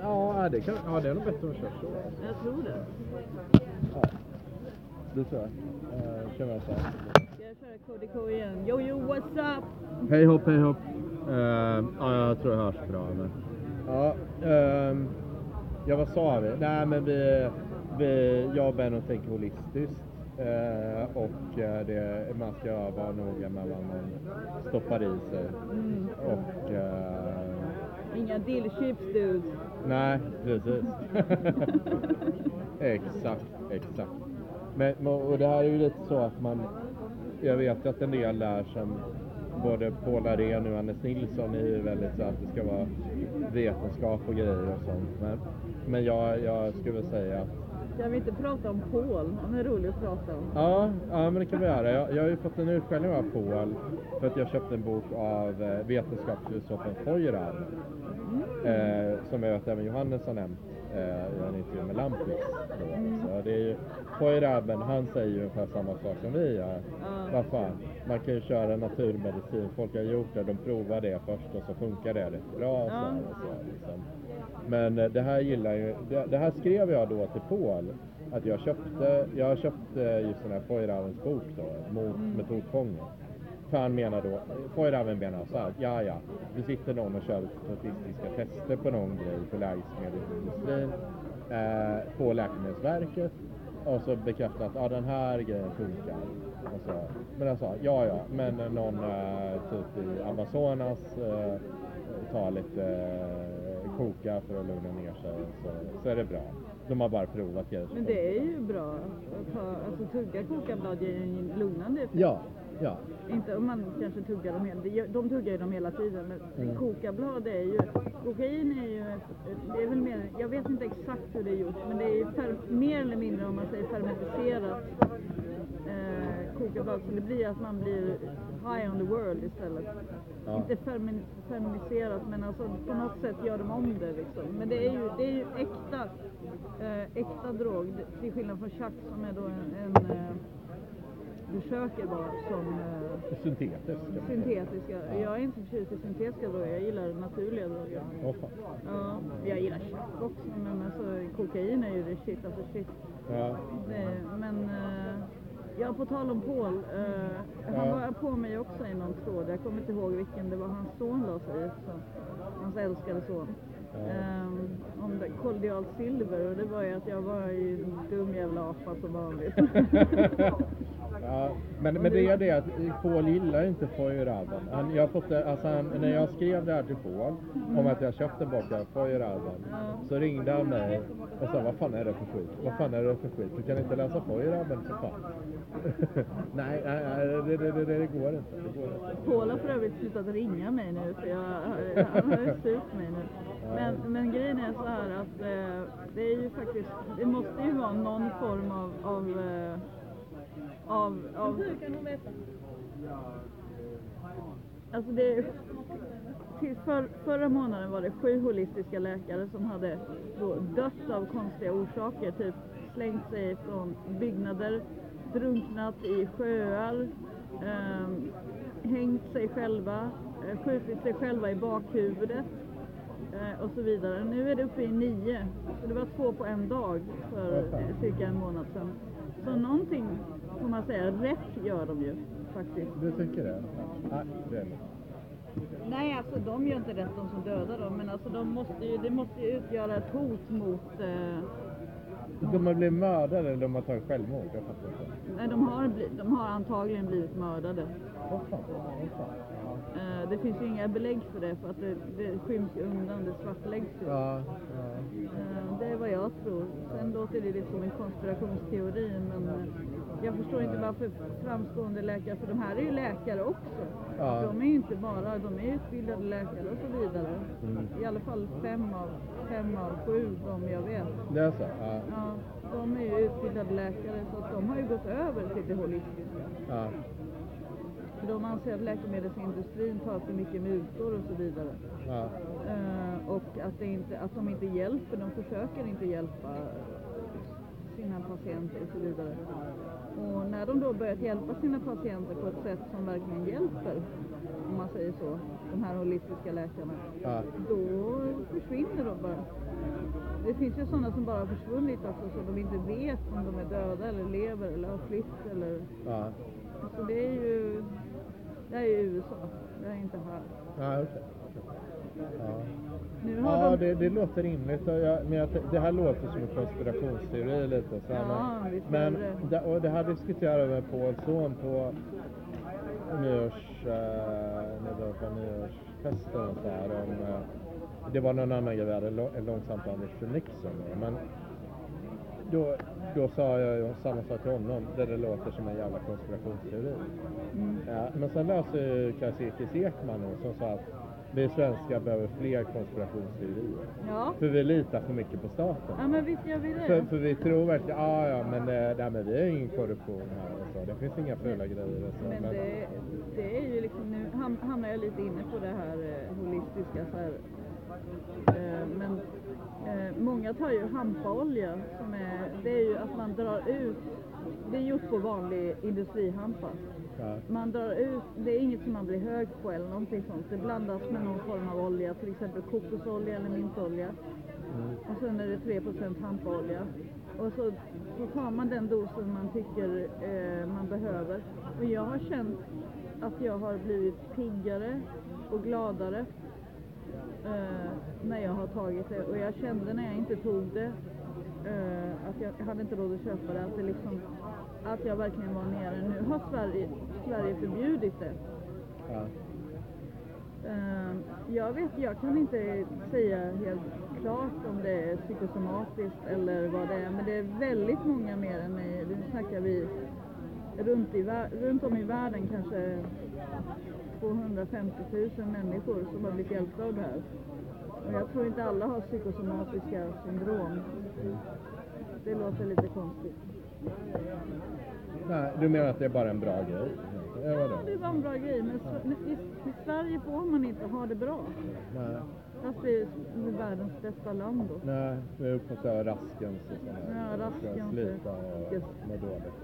ja, det kan, ja, det är nog bättre att köra så. Jag tror det. Ja, det tror jag. Eh, kan man säga. Ska jag köra Co igen. Yo yo what's up? Hej hopp, hej hopp. Uh, ja, jag tror jag hörs bra. Men... Ja, um, ja, vad sa vi? Nej, men vi, vi, jag och Benno tänker holistiskt. Uh, och uh, det, man ska vara noga med vad man stoppar i sig. Mm. Och, uh, Inga dillchips dudes. Nej, precis. exakt, exakt. Men, och det här är ju lite så att man, jag vet att en del där som både Paul Arén och Anders Nilsson är ju väldigt så att det ska vara vetenskap och grejer och sånt. Men, men jag, jag skulle säga att kan vi inte prata om Paul? Han är rolig att prata om. Ja, ja men det kan vi göra. Jag, jag har ju fått en utskällning av Paul för att jag köpte en bok av eh, vetenskapsfilosofen Feuerbach. Mm. Eh, som jag vet även Johannes har nämnt eh, i en intervju med Lampis. Mm. Så det är ju, Feuerbach, han säger ju ungefär samma sak som vi gör. Mm. Vad fan, man kan ju köra naturmedicin. Folk har gjort det, de provar det först och så funkar det rätt bra. Så här, och så, liksom. Men eh, det här gillar ju, det, det, här skrev jag då till Paul. Att jag köpte, jag köpte just den här Feuerbachs bok då, mot mm. metodfången. För han menar då, Feuerbach menar så här, ja ja, det sitter någon och kör statistiska tester på någon grej på läkemedelsindustrin, eh, på Läkemedelsverket och så bekräftar att ja, den här grejen funkar. Och så. Men jag sa, ja ja, men någon eh, typ i Amazonas eh, tar lite eh, koka för att lugna ner sig så, så är det bra. De har bara provat grejer. Men det är ju bra att ta, alltså tugga kokablad ger en lugnande effekt. Ja, Ja. Inte om man kanske tuggar dem hela De tuggar ju dem hela tiden. Men mm. kokablad är ju... Kokain är ju... Det är väl mer, jag vet inte exakt hur det är gjort. Men det är ju fer, mer eller mindre om man säger fermentiserat eh, kokablad. Så det blir att man blir high on the world istället. Ja. Inte fermen, fermentiserat men alltså på något sätt gör de om det liksom. Men det är ju, det är ju äkta, eh, äkta drog. Till skillnad från chack som är då en, en eh, försöker vara som... Eh, syntetiska. Syntetiska. Ja. Jag är inte förtjust i syntetiska droger, jag gillar naturliga droger. Oh. Ja, jag gillar chack också, men alltså, kokain är ju det shit alltså shit. Ja. Det, men... Eh, ja, på tal om Paul. Eh, han var på mig också i någon tråd. Jag kommer inte ihåg vilken. Det var hans son la sig i. Hans älskade son. Um, om det, koldialt silver och det var ju att jag var ju en dum jävla apa som vanligt. ja, men, men det är det att Paul gillar inte Feuerraben. Han, jag fått alltså han, när jag skrev det här till Paul om att jag köpte en Feuerraben ja. så ringde han mig och sa vad fan är det för skit? Vad fan är det för skit? Du kan inte läsa Feuerraben för fan. nej, nej, nej det, det, det, det, går inte. Det går inte. Paul har för övrigt slutat ringa mig nu för jag, han har sökt mig nu. Men, men grejen är så här att eh, det är ju faktiskt, det måste ju vara någon form av, av, eh, av, av Hur kan hon veta? Alltså det till för, förra månaden var det sju holistiska läkare som hade dött av konstiga orsaker, typ slängt sig från byggnader, drunknat i sjöar, eh, hängt sig själva, eh, skjutit sig själva i bakhuvudet, eh, och så vidare. Nu är det uppe i nio, så det var två på en dag för eh, cirka en månad sedan. Så någonting får man säga, rätt gör de ju faktiskt. Du tycker det? Nej, det Nej, alltså de gör inte rätt de som dödar dem, men alltså de måste ju, det måste ju utgöra ett hot mot eh, de har blivit mördade eller de har tagit självmord? Jag fattar inte. Nej, de har, de har antagligen blivit mördade. Oh, fan, oh, fan. Uh, det finns ju inga belägg för det för att det, det skyms undan, det svartläggs ju. Ja, ja. Uh, det är vad jag tror. Sen låter det lite som en konspirationsteori men uh, jag förstår inte varför framstående läkare, för de här är ju läkare också. Ja. De är ju inte bara, de är utbildade läkare och så vidare. Mm. I alla fall fem av, fem av sju de jag vet. Det är så? Ja. ja. De är ju utbildade läkare så att de har ju gått över till det holistiska. Ja. För de anser att läkemedelsindustrin tar för mycket mutor och så vidare. Ja. Uh, och att, det inte, att de inte hjälper, de försöker inte hjälpa sina patienter och så vidare. Och när de då börjat hjälpa sina patienter på ett sätt som verkligen hjälper, om man säger så, de här holistiska läkarna, Ja. då försvinner de bara. Det finns ju sådana som bara har försvunnit också, så de inte vet om de är döda eller lever eller har flytt eller... Ja. Så det är ju... Det är ju USA, det är inte här. Ja, okej. Ja. De... det, det låter rimligt. Jag, men jag, det här låter som en konspirationsteori lite. Så här, Ja, men, det. och det här diskuterade jag med Pauls son på nyårs, eh, på nyårsfesten och så här, om, eh, Det var någon annan grej, vi hade ett lång- ett långt samtal med Richard Nixon. Men då, då sa jag ju samma sak till honom, där det låter som en jävla konspirationsteori. Mm. Ja, men sen läste ju Kajsikis Ekman som sa att vi svenskar behöver fler konspirationsteorier. Ja. För vi litar för mycket på staten. ja, men visst gör vi det. För, för vi tror verkligen, ja ja men nej, men vi har ingen korruption här och så. Det finns inga fula grejer och så. Men det, det är ju liksom, nu ham- hamnar jag lite inne på det här eh, holistiska så här. Eh, men eh, många tar ju hampaolja som är, det är ju att man drar ut, det är gjort på vanlig industrihampa. Man drar ut, det är inget som man blir hög på eller någonting sånt. Det blandas med någon form av olja, till exempel kokosolja eller mintolja. mm, Och sen är det 3% hampaolja. Och så, så tar man den dosen man tycker eh, man behöver. Och jag har känt att jag har blivit piggare och gladare eh, när jag har tagit det. Och jag kände när jag inte tog det eh, att jag hade inte råd att köpa det. Att, det liksom, att jag verkligen var nere. Nu har Sverige, Sverige förbjudit det. ja, Eh, jag vet, jag kan inte säga helt klart om det är psykosomatiskt eller vad det är, men det är väldigt många mer än mig. Nu snackar vi runt, i, runt om i världen kanske 250 000 människor som har blivit hjälpta av det här. Och jag tror inte alla har psykosomatiska syndrom. Det låter lite konstigt. nej, du menar att det är bara en bra grej? Vadå? Ja, det var en bra grej, men i, i Sverige får man inte ha det bra. Nej, Fast det är världens bästa land då. nej, vi är uppe på Raskens och sådär. Ja, Raskens, Slita och må dåligt.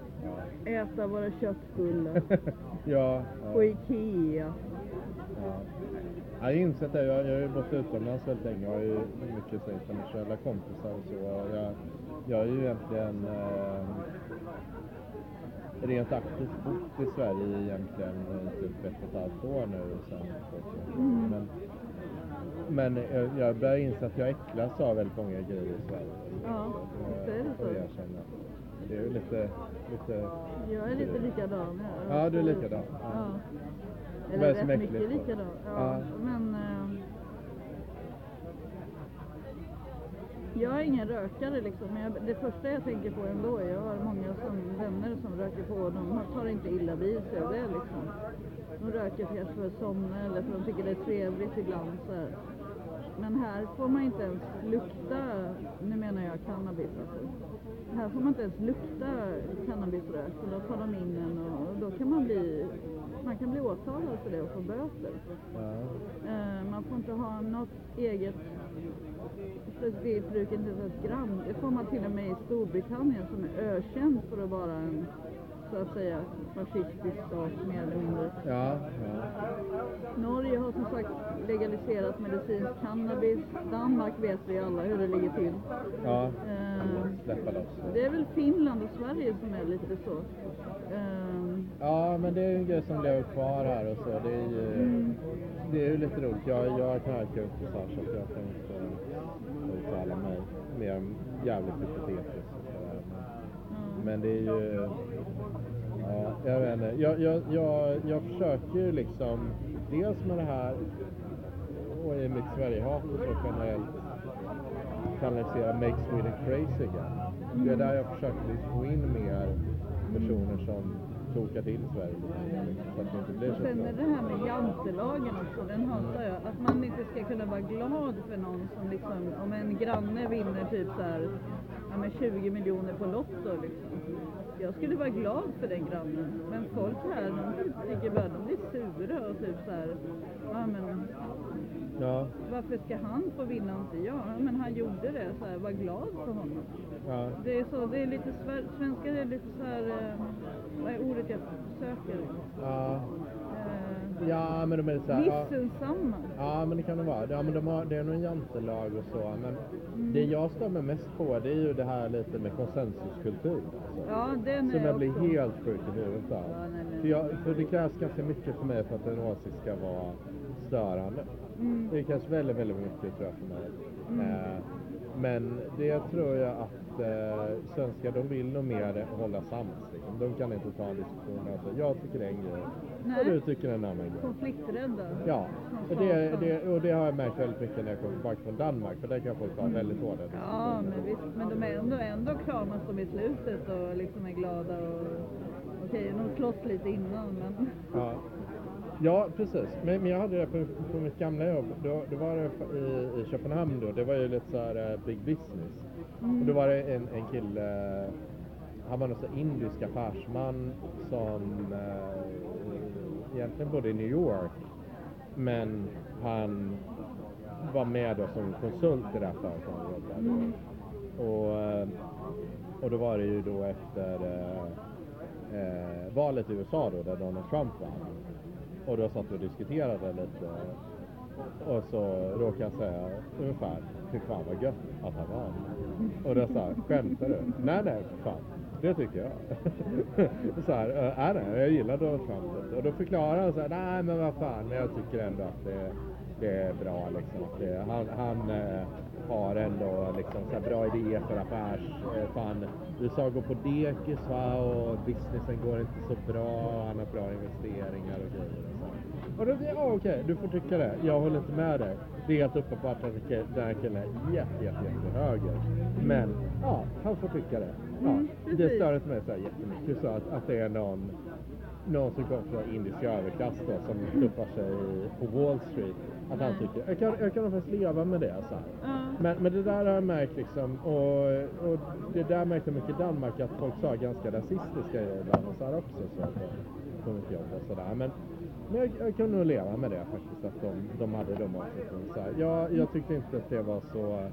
Ja. Äta våra köttbullar ja, på ja, Ikea. ja. Jag har insett det, jag, jag har ju bott utomlands väldigt länge och har ju mycket så internationella kompisar och så. Jag, jag har ju egentligen eh, rent aktivt bott i Sverige egentligen i typ ett och ett halvt år nu sen. Mm. Men, men jag, jag börjar inse att jag äcklas av väldigt många grejer i Sverige. Ja, visst är det Och så. Det är ju lite, lite Jag är lite likadan. Ja, Ja, du är likadan. Ja. Ja. Är Eller rätt är mycket likadan. Ja, Ja. men... Eh, jag är ingen rökare liksom, men jag, det första jag tänker på ändå, jag har många som, vänner som röker på och de tar inte illa vid sig av det liksom. De röker kanske för att somna eller för att de tycker det är trevligt ibland så här. Men här får man inte ens lukta, nu menar jag cannabis alltså. Här får man inte ens lukta cannabisrök och då tar de in en och, och då kan man bli, man kan bli åtalad för det och få böter. ja. Eh, man får inte ha något eget specifikt bruk, inte ens ett gram. Det får man till och med i Storbritannien som är ökänt för att vara en, så att säga, fascistisk stat mer eller mindre. Ja, ja. Norge har som sagt legaliserat medicinsk cannabis. Danmark vet vi alla hur det ligger till. ja. Eh, Släppa loss. det är väl Finland och Sverige som är lite så. Eh, Ja, men det är ju en grej som lever kvar här och så. Det är ju, Mm. det är ju lite roligt. Jag, jag är knarkarkompisar så att jag kan inte uttala mig mer jävligt hypotetiskt. Men, det är ju... Ja, jag vet inte. Jag, jag, jag, jag försöker ju liksom, dels med det här och i mitt Sverigehat och så generellt kanalisera Make Sweden Crazy again. Det är där jag försöker liksom få in mer personer som tokar till Sverige så att det inte blir så sen är det här med jantelagen också, den hatar jag. Att man inte ska kunna vara glad för någon som liksom, om en granne vinner typ så här, ja men 20 miljoner på Lotto liksom. Jag skulle vara glad för den grannen. Men folk här, de typ tycker bara, de blir sura och typ så här, ja men Ja, Varför ska han få vinna och inte jag? Ja, Men han gjorde det, så här, var glad för honom. ja. Det är så, det är lite, svenskar är lite så här, eh, vad är ordet jag söker? ja. Ja, men de är så här, ja. missunnsamma. Ja, men det kan det vara. Ja, men de har, det är nog en jantelag och så. Men Mm. det jag stör mig mest på det är ju det här lite med konsensuskultur. Alltså. Ja, den Som är jag blir också. helt sjuk i huvudet av. Ja, nej, nej. För, jag, för det krävs ganska mycket för mig för att en åsikt ska vara störande. Mm. Det krävs väldigt, väldigt mycket tror jag för mig. Mm. Eh, men det tror jag att eh, svenskar, de vill nog mer hålla sams. Liksom. De kan inte ta en diskussion. Alltså, jag tycker en grej Nej. och du tycker en annan grej. Konflikträdda. Ja, och det, det, och det har jag märkt väldigt mycket när jag kommer tillbaka från Danmark. För där kan folk vara väldigt hårda. Ja, men visst. Men de är ändå, ändå kramas de i slutet och liksom är glada och okej, de slåss lite innan men Ja, ja precis. Men, men jag hade det på, på mitt gamla jobb. Då, då var det i, i Köpenhamn då. Det var ju lite så här eh, big business. Mm. Och då var det en, en kille, han var någon så indisk affärsman som eh, egentligen bodde i New York. Men han var med då som konsult i det här företaget. Mm. Och, eh, och då var det ju då efter eh, valet i USA då, där Donald Trump vann. Och då satt vi och diskuterade lite. Och så råkade jag säga ungefär, fy fan vad gött att han vann. Och då sa jag, skämtar du? Nej, nej, för fan. Det tycker jag. så här, äh, nej, jag gillar Donald Trump. Och då förklarade han så här, nej men vad fan, men jag tycker ändå att det, det är bra liksom. Att det, han han eh, har ändå liksom så bra idéer för affärs... Eh, fan, USA går på dekis va och businessen går inte så bra. Han har bra investeringar och grejer. Och, och då ja okej, du får tycka det. Jag håller inte med dig. Det är helt uppenbart att den här killen är jätte, jätte, jätte höger. Men ja, han får tycka det. Ja, Mm, det stör inte mig så här jättemycket så att, att det är någon någon som kommer från indisk överklass då, som tuffar sig på Wall Street. Att han Mm. tycker, jag kan, jag kan faktiskt leva med det. Så här. ja. Men, men det där har jag märkt liksom, och, och det där märkte jag mycket i Danmark, att folk sa ganska rasistiska grejer ibland och så här också. Så att, på mitt jobb och sådär. Men, men jag, jag kunde nog leva med det faktiskt, att de, de hade de åsikterna. Jag, jag tyckte inte att det var så,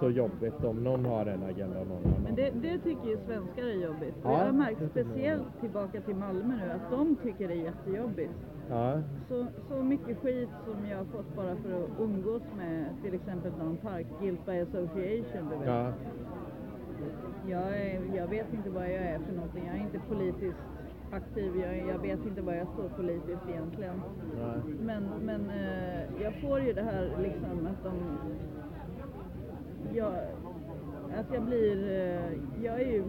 så jobbigt om någon har en agenda och någon en Men det, det tycker ju svenskar är jobbigt. Ja, jag har märkt speciellt tillbaka till Malmö nu att de tycker det är jättejobbigt. Ja, Så, så mycket skit som jag har fått bara för att umgås med till exempel någon park, Guilt by Association, du vet. ja, Jag, är, jag vet inte vad jag är för någonting. Jag är inte politiskt aktiv. Jag, jag vet inte vad jag står politiskt egentligen. nej. Men, men eh, jag får ju det här liksom att de... Jag, att jag blir... Eh, jag är ju,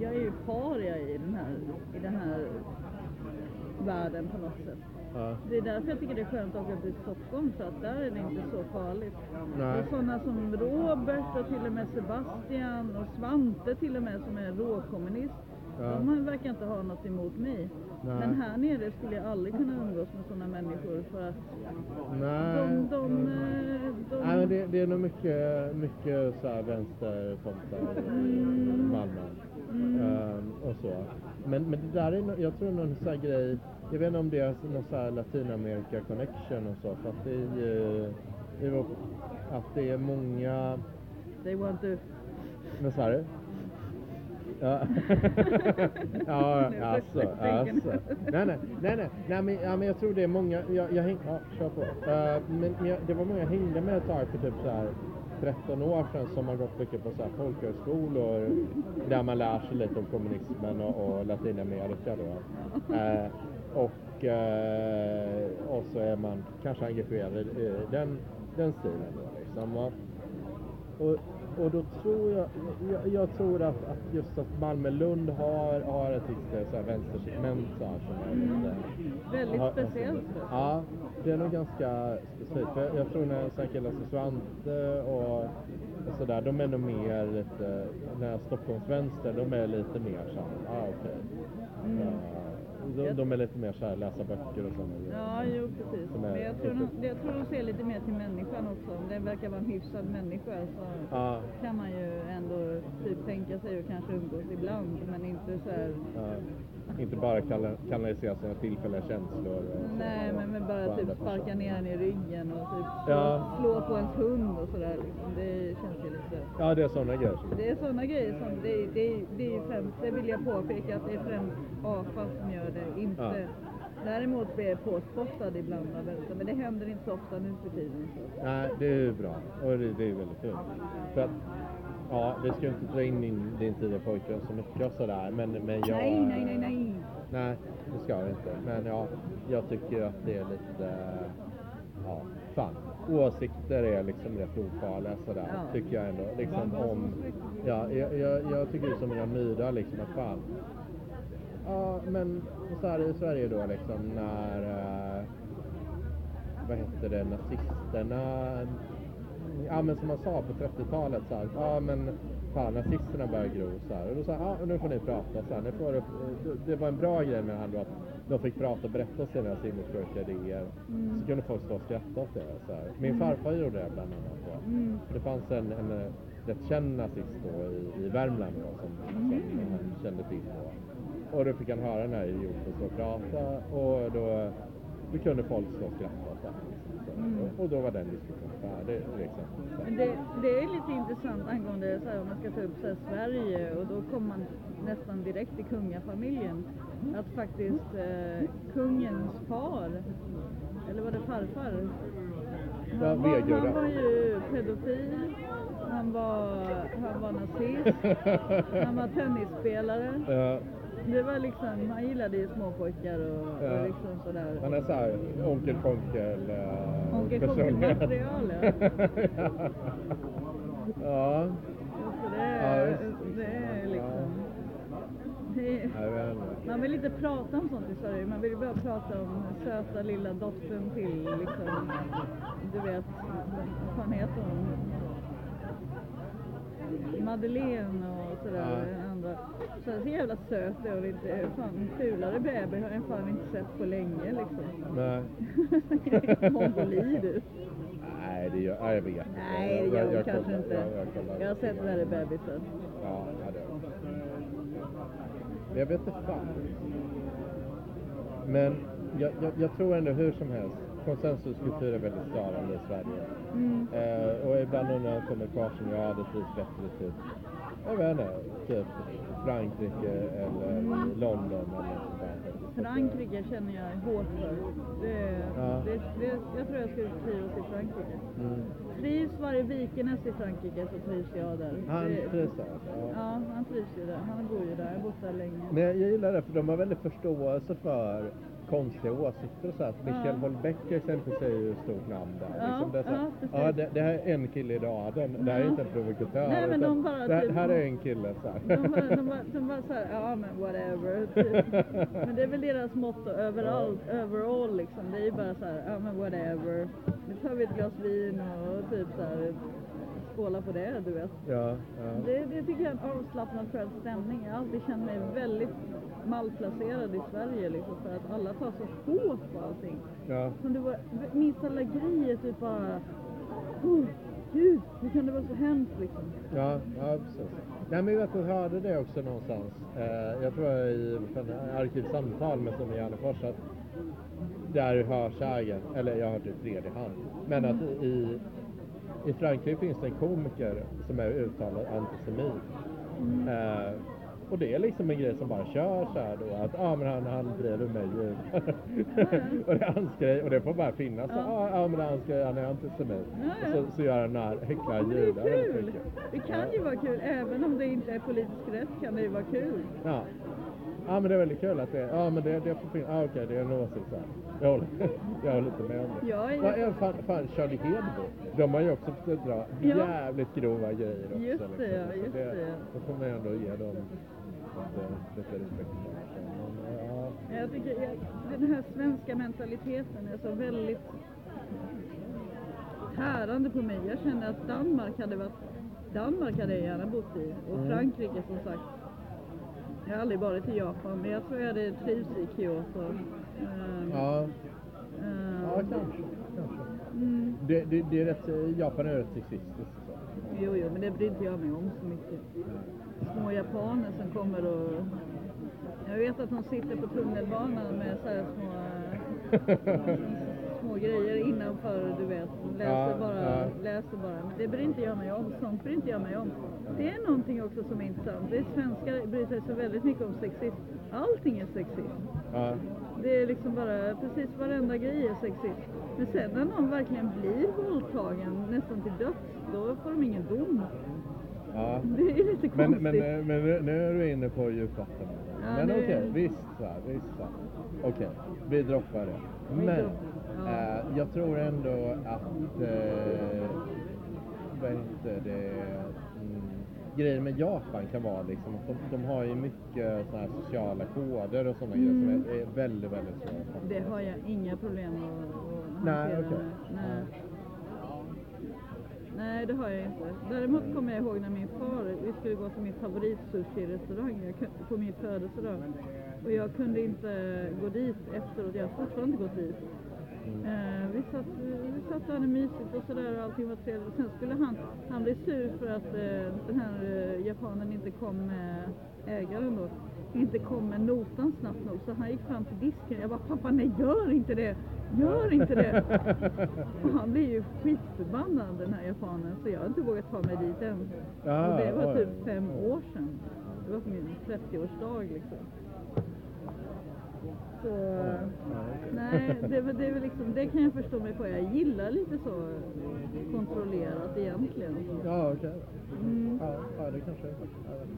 jag är ju paria i den här, i den här världen på något sätt. Ja. Det är därför jag tycker det är skönt att åka till Stockholm för att där är det inte så farligt. Nej. Och sådana som Robert och till och med Sebastian och Svante till och med som är råkommunist. Ja. De verkar inte ha något emot mig. Nej. Men här nere skulle jag aldrig kunna umgås med sådana människor för att Nej. de, de, eh, de, Nej, men det, det är nog mycket, mycket så här vänstertomtar i Malmö. Ehm, och så. Men, men det där är, jag tror någon så här grej, jag vet inte om det är någon så här Latinamerika connection och så, för att det är ju, att det är många, they want to... vad sa du? Ja, ja alltså, alltså. Nej, nej, nej, nej, nej men, ja, men jag tror det är många, jag, jag häng, ja, kör på. Eh, men men jag, det var många jag hängde med ett tag för typ så här 13 år sedan som har gått mycket på så här folkhögskolor där man lär sig lite om kommunismen och, och Latinamerika då. Eh, och, eh, och så är man kanske engagerad i den, den stilen då liksom. Och, och, då tror jag, jag, jag tror att, att just att Malmö-Lund har, har ett så här, som är lite... Väldigt har- speciellt. Ja, det är nog ganska specifikt. För jag, jag tror när här killar som Svante och, och sådär, de är nog mer lite, när Stockholmsvänster, de är lite mer så här, ah okej. Mm. Ja, de, de är lite mer så här, läsa böcker och sådana. Ja, jo precis. Men jag tror, nog, jag tror de ser lite mer till människan också. Om det verkar vara en hyfsad människa så Ja, kan man ju ändå typ tänka sig att kanske umgås ibland. Men inte så här ja. Inte bara kana- kanalisera sina tillfälliga känslor. och så. Nej, men, men bara typ sparka ner den i ryggen och typ slå, Ja. slå på ens hund och sådär. Liksom. Det känns ju lite... Ja, det är sådana grejer. Det är sådana grejer som, det, det, det är främst, det vill jag påpeka att det är främst AFA som gör det, inte... Ja. Däremot blir jag påspottad ibland av vänster, men det händer inte så ofta nu för tiden. Så. Nej, det är ju bra. Och det, det är väldigt kul. För att, ja, vi ska inte dra in din, din tidiga pojkvän så mycket och sådär. Men, men jag... Nej, nej, nej, nej. Nej, det ska vi inte. Men ja, jag tycker att det är lite... Ja, fan. Åsikter är liksom rätt ofarliga sådär. Ja. Tycker jag ändå. Liksom om... Ja, jag, jag, jag tycker ju som mina Myrdal liksom att fan. Ja, men så här i Sverige då liksom när... eh, vad hette det, nazisterna... Ja men som man sa på 30-talet så här, ja men fan nazisterna börjar gro så här. Och då sa ja nu får ni prata så här. Nu får, det- det var en bra grej med han då att de fick prata och berätta sina sinnessjuka idéer. Så kunde folk stå och skratta åt det. Så här. Min farfar gjorde det bland annat. Då. Mm. Det fanns en, en eh, rätt känd nazist då i, i Värmland då, som, som han kände till. Då. Och då fick han höra den här idioten stå och prata och då, då kunde folk stå och skratta åt det. Så, och, då var den diskussionen färdig. Liksom. Men det, det är lite intressant angående så här, om man ska ta upp så här, Sverige och då kommer man nästan direkt till kungafamiljen. Att faktiskt eh, kungens far, eller var det farfar? Han var, han var ju pedofil, han var, han var nazist, han var tennisspelare. Ja, Det var liksom, han gillade ju småpojkar och, Ja. och liksom sådär. han är såhär Onkel Konkel uh, Onkel Konkel-material, ja. ja. Så det, Ja, är, det är liksom... Det är, man vill inte prata om sånt i Sverige, man vill bara prata om söta lilla dottern till liksom, du vet, vad fan heter hon? Madeleine och sådär, Ja. andra. Så, så jävla söt är hon inte. Fan, fulare bebis har jag fan inte sett på länge liksom. Nej. Mongoli du. Nej, det gör, nej, jag vet inte. Nej, det gör jag- hon kanske kollar- inte. Jag, jag. Jag har sett värre bebisar. Ja, ja, det har jag. Jag vet inte fan. Men jag, jag, jag tror ändå hur som helst, konsensuskultur är väldigt störande i Sverige. Mm. Eh, och ibland undrar jag kommer kvar som jag hade trivts bättre typ, jag vet inte, typ Frankrike eller London eller sånt där. Frankrike känner jag hårt för. Det, Ja. det, det, jag tror jag skulle trivas i Frankrike. Mm. Trivs varje Vikenäs i Frankrike så trivs jag där. Han Det- trivs där. Ja. Ja, han trivs ju där. Han bor ju där. Jag har bott där länge. Men jag gillar det för de har väldigt förståelse för konstiga åsikter och så här. Michel Ja. Houellebecq exempelvis är ju ett stort namn där. Ja, liksom det, är så här, ja, ja, det, det här är en kille idag, den, det här är inte en provokatör. Nej, men de bara det, här- typ- här är en kille så här. De bara, de bara, de bara såhär, ja men whatever. Typ. Men det är väl deras motto överallt, overall liksom. Det är ju bara såhär, ja men whatever. Nu tar vi ett glas vin och typ såhär skåla på det, du vet. ja, ja. Det, det tycker jag är en avslappnad skön stämning. Jag har alltid känt mig väldigt malplacerad i Sverige liksom, för att alla tar så hårt på allting. ja. Som det var, minsta lilla grej är typ bara, oh, gud, hur kan det vara så hemskt liksom? Ja, ja precis. Nej, men jag vet, jag hörde det också någonstans. Eh, jag tror jag i Arkivsamtal med Sonja Järnefors att där hörsägen, eller jag har hört det i tredje hand, men att i, i Frankrike finns det en komiker som är uttalad antisemit. Eh, och det är liksom en grej som bara kör så här då, att ah, men han, han driver med judar. och det är hans grej, och det får bara finnas. Ja, Ja. ah, ah, men hans grej, han är antisemit. Ja, ja. Och så, så gör han när, häcklar Men det är judar kul! Det kan ju vara kul, även om det inte är politiskt rätt kan det ju vara kul. Ja. Ja men det är väldigt kul att det, ja men det, det finnas, ja okej det är en åsikt så här. Jag håller, jag håller inte med om det. Jag är- Vad fan, fan Charlie Hedbo? De har ju också fått dra Ja. jävligt grova grejer också. Just det, ja, Så just det. Då får man ju ändå ge dem lite, lite respekt. Ja. Jag tycker jag, den här svenska mentaliteten är så väldigt tärande på mig. Jag känner att Danmark hade varit Danmark hade jag gärna bott i och Mm. Frankrike som sagt. Jag har aldrig varit i Japan men jag tror jag hade trivts i Kyoto. Ehm, Ja, ehm, ja kanske. kanske. mm, Det, det, det är rätt, Japan är rätt sexistiskt. Jo, jo, men det bryr inte jag mig om så mycket. Små japaner som kommer och Jag vet att hon sitter på tunnelbanan med så här små, små grejer innanför, du vet. Läser, Ja, bara, ja. läser bara. Men det bryr inte jag mig om. Sånt bryr inte jag mig om. Det är någonting också som är intressant. Det är svenskar bryr sig så väldigt mycket om sexism. Allting är sexism. Ja. Det är liksom bara, precis varenda grej är sexism. Men sen när någon verkligen blir våldtagen nästan till döds, då får de ingen dom. Ja. Det är lite Men, konstigt. men, eh, men nu- är du inne på djupt vatten. Ja, men okej, visst här, visst här. Okej, vi droppar det. Men. Eh, jag tror ändå att, eh, vad heter det, mm, grejen med Japan kan vara liksom att de, de har ju mycket såna här sociala koder och sådana Mm. grejer som är, är väldigt, väldigt svåra. Det har jag inga problem att, att Nej, hantera okej. med. Nej. Nej, det har jag inte. Däremot kommer jag ihåg när min far, vi skulle gå till min favoritsushi-restaurang på min födelsedag. Och jag kunde inte gå dit efteråt, jag har fortfarande inte gått dit. Eh, vi, satt, vi satt där, hade mysigt och sådär och allting var trevligt. Sen skulle han, han bli sur för att eh, den här eh, japanen inte kom med, ägaren då, inte kom med notan snabbt nog. Så han gick fram till disken. Jag bara, pappa nej gör inte det! Gör inte det! och han blev ju skitförbannad den här japanen så jag har inte vågat ta mig dit än. Ja, och det var oj. typ fem år sedan. Det var på min 30-årsdag liksom. Så, nej, det, det, är väl liksom, det kan jag förstå mig på. Jag gillar lite så kontrollerat egentligen. Ja, okej. Mm. Ja, ja, det kanske är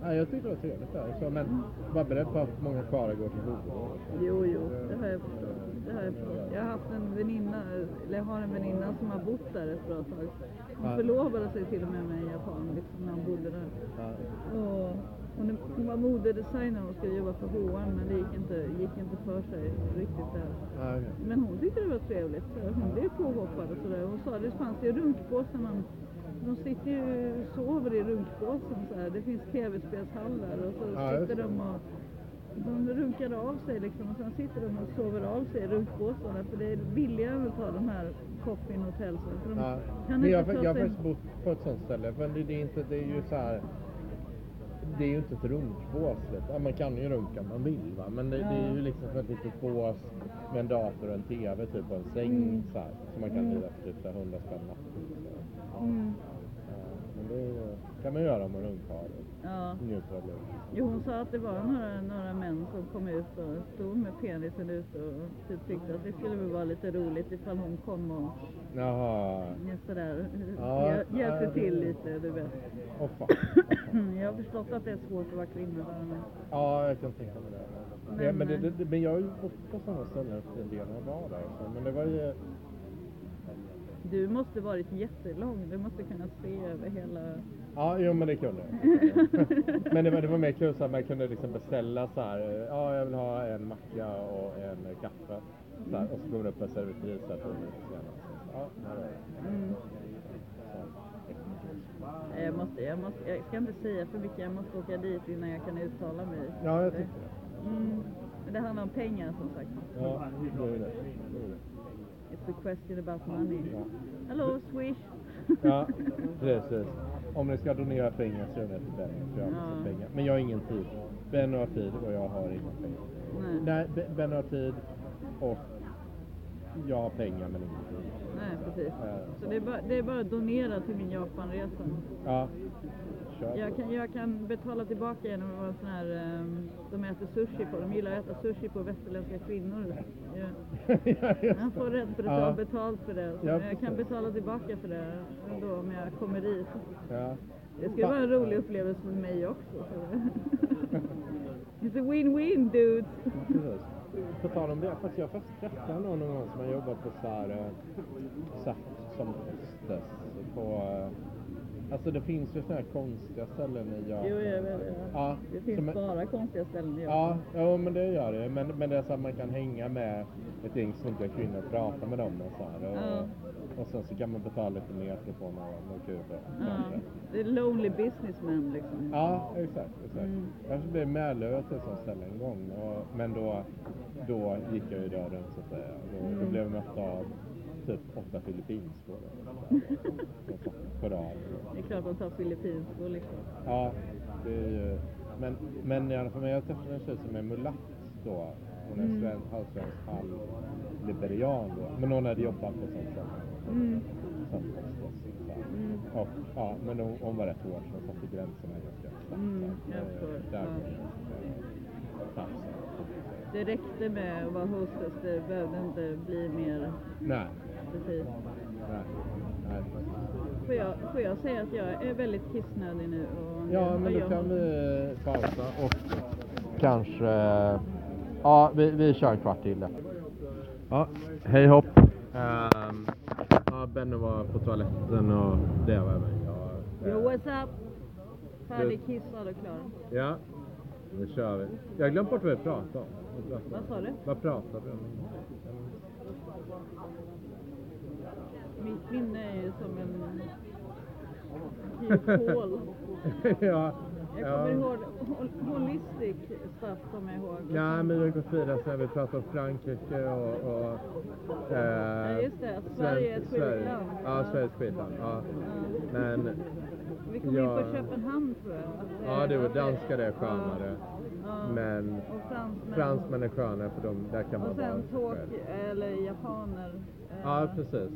ja, Jag tyckte det var trevligt där. Så, men var beredd på att många karlar går till Hovås. Jo, jo, det har jag förstått. Det har jag förstått. Jag har haft en väninna, eller jag har en väninna som har bott där ett bra tag. Hon Ja. förlovade sig till och med med en japan liksom, när hon bodde där. Ja. Och hon, hon var modedesigner och skulle jobba för H&M men det gick inte, gick inte för sig riktigt där. Okej. Men hon tyckte det var trevligt. Hon blev påhoppad och sådär. Hon sa det fanns ju runkbås när man de sitter ju sover i runkbåsen så här. Det finns tv-spelshallar och så just sitter de och de runkar av sig liksom och sen sitter de och sover av sig i runkbåsarna för det är billigare att ta de här coffin hotelsen. För de Ja. kan jag, inte jag har faktiskt bott på ett sånt ställe. Men det, det, är inte, det är ju så här. Det är ju inte ett runkbås. Ja, man kan ju runka om man vill va. Men det, det är Ja. ju liksom som ett litet bås med en dator och en TV typ och en säng Mm. så här. Så man kan Mm. hyra för typ så här 100 spänn natten. Mm. Ja, Men det kan man göra om man runkar Ja. njuter av livet. Jo, hon sa att det var några, några män som kom ut och stod med penisen ute och typ tyckte att det skulle väl vara lite roligt ifall hon kom och Jaha. ja, sådär, Ja, hjäl- hjälpte ja, till lite, du vet. Åh. Jag har förstått att det är svårt att vara kvinna där men... Ja, jag kan tänka mig det. Men, ja, men, det, det, men jag har ju bott på sådana ställen en del när jag var där. Så. Men det var ju... Du måste varit jättelång, du måste kunna se över hela... Ja, jo men det kunde jag. Men det var, det var mer kul så att man kunde liksom beställa så här. Ja, jag vill ha en macka och en kaffe. Så här, och så kommer det upp en servitris. Ja, här är det. Mm. Jag, måste, jag, måste, jag ska inte säga för mycket, jag måste åka dit innan jag kan uttala mig. Ja, jag tycker det. Mm. Men det handlar om pengar som sagt. Ja, det är det. det, är det. It's a question about money. Ja. Hello Swish! Ja, precis. Om ni ska donera pengar så ni det till Benny, för jag har Ja. pengar. Men jag har ingen tid. Benny har tid och jag har inga pengar. Nej. Nej, Be- Benny har tid och jag har pengar men ingen tid. Nej, precis. Ja. Så det är, bara, det är bara att donera till min Japanresa. Ja, kör. Jag kan, jag kan betala tillbaka genom att vara sån här, ehm, de äter sushi på, de gillar att äta sushi på västerländska kvinnor. Jag, jag får rätt för att Ja. ta betalt för det. Ja, jag kan betala tillbaka för det då om jag kommer dit. Ja. Det skulle vara en rolig upplevelse för mig också. Så. It's a win-win dude! På tal om det, fast jag har faktiskt träffat någon någon gång som har jobbat på så här, eh, så här som hostess på, eh, alltså det finns ju sådana här konstiga ställen i Japan. Jo, jag vet. Ja, Det finns som bara konstiga ställen i Ja, Japan. ja, men det gör det. Men, men det är så att man kan hänga med ett gäng snygga kvinnor och prata med dem och så här. Och, Ja. och sen så kan man betala lite mer för att få några, några kul Ja, kanske. det är lonely businessmen liksom. Ja, exakt. exakt. Mm. Jag blev medlös till ett sånt ställe en gång. Och, men då, då gick jag ju dörren så att säga. Då, då Mm. blev jag mött av typ åtta filippinskor. Rad. Det är klart de tar filippinskor liksom. Ja, det är ju... Men, men i alla fall, jag träffade en tjej som är mulatt då. Hon är Mm. svensk, halvsvensk, halv liberian då. Men hon hade jobbat på sånt sätt. Mm. Som. Mm. Och, ja, men hon, hon var rätt hård så hon satte gränserna ganska snabbt. Mm, jag eh, förstår. Där Ja. inte tafsa. Det räckte med att vara hostess, det behövde inte bli mer Nej, precis. nej, nej. Får jag, får jag säga att jag är väldigt kissnödig nu? Och Ja, men då jag- kan vi pausa och kanske... Ja, vi, vi kör en kvart till där. Ja, hej hopp. Um, ja, Benny var på toaletten och det var även jag. Yo, what's up? Färdig kissad och klar. Ja, nu kör vi. Jag har glömt bort vad vi pratade om. Vad sa du? Vad pratade vi om? Mitt minne är som en hål. ja, Jag kommer ihåg hol- holistic stuff kommer jag ihåg. Ja, men har gått vidare sen. Vi pratade om Frankrike och... och eh, Ja, just det. Sverige är ett skitland. Ja, Ja. Sverige är ett skitland. Ja. Ja. Men Vi kom in Ja. på Köpenhamn tror jag. ja, det var danskar det är skönare. Ja. Men Och fransmän. fransmän är skönare för de, där kan man Och vara sen sig tåk, själv. eller japaner. eh, Ja, precis.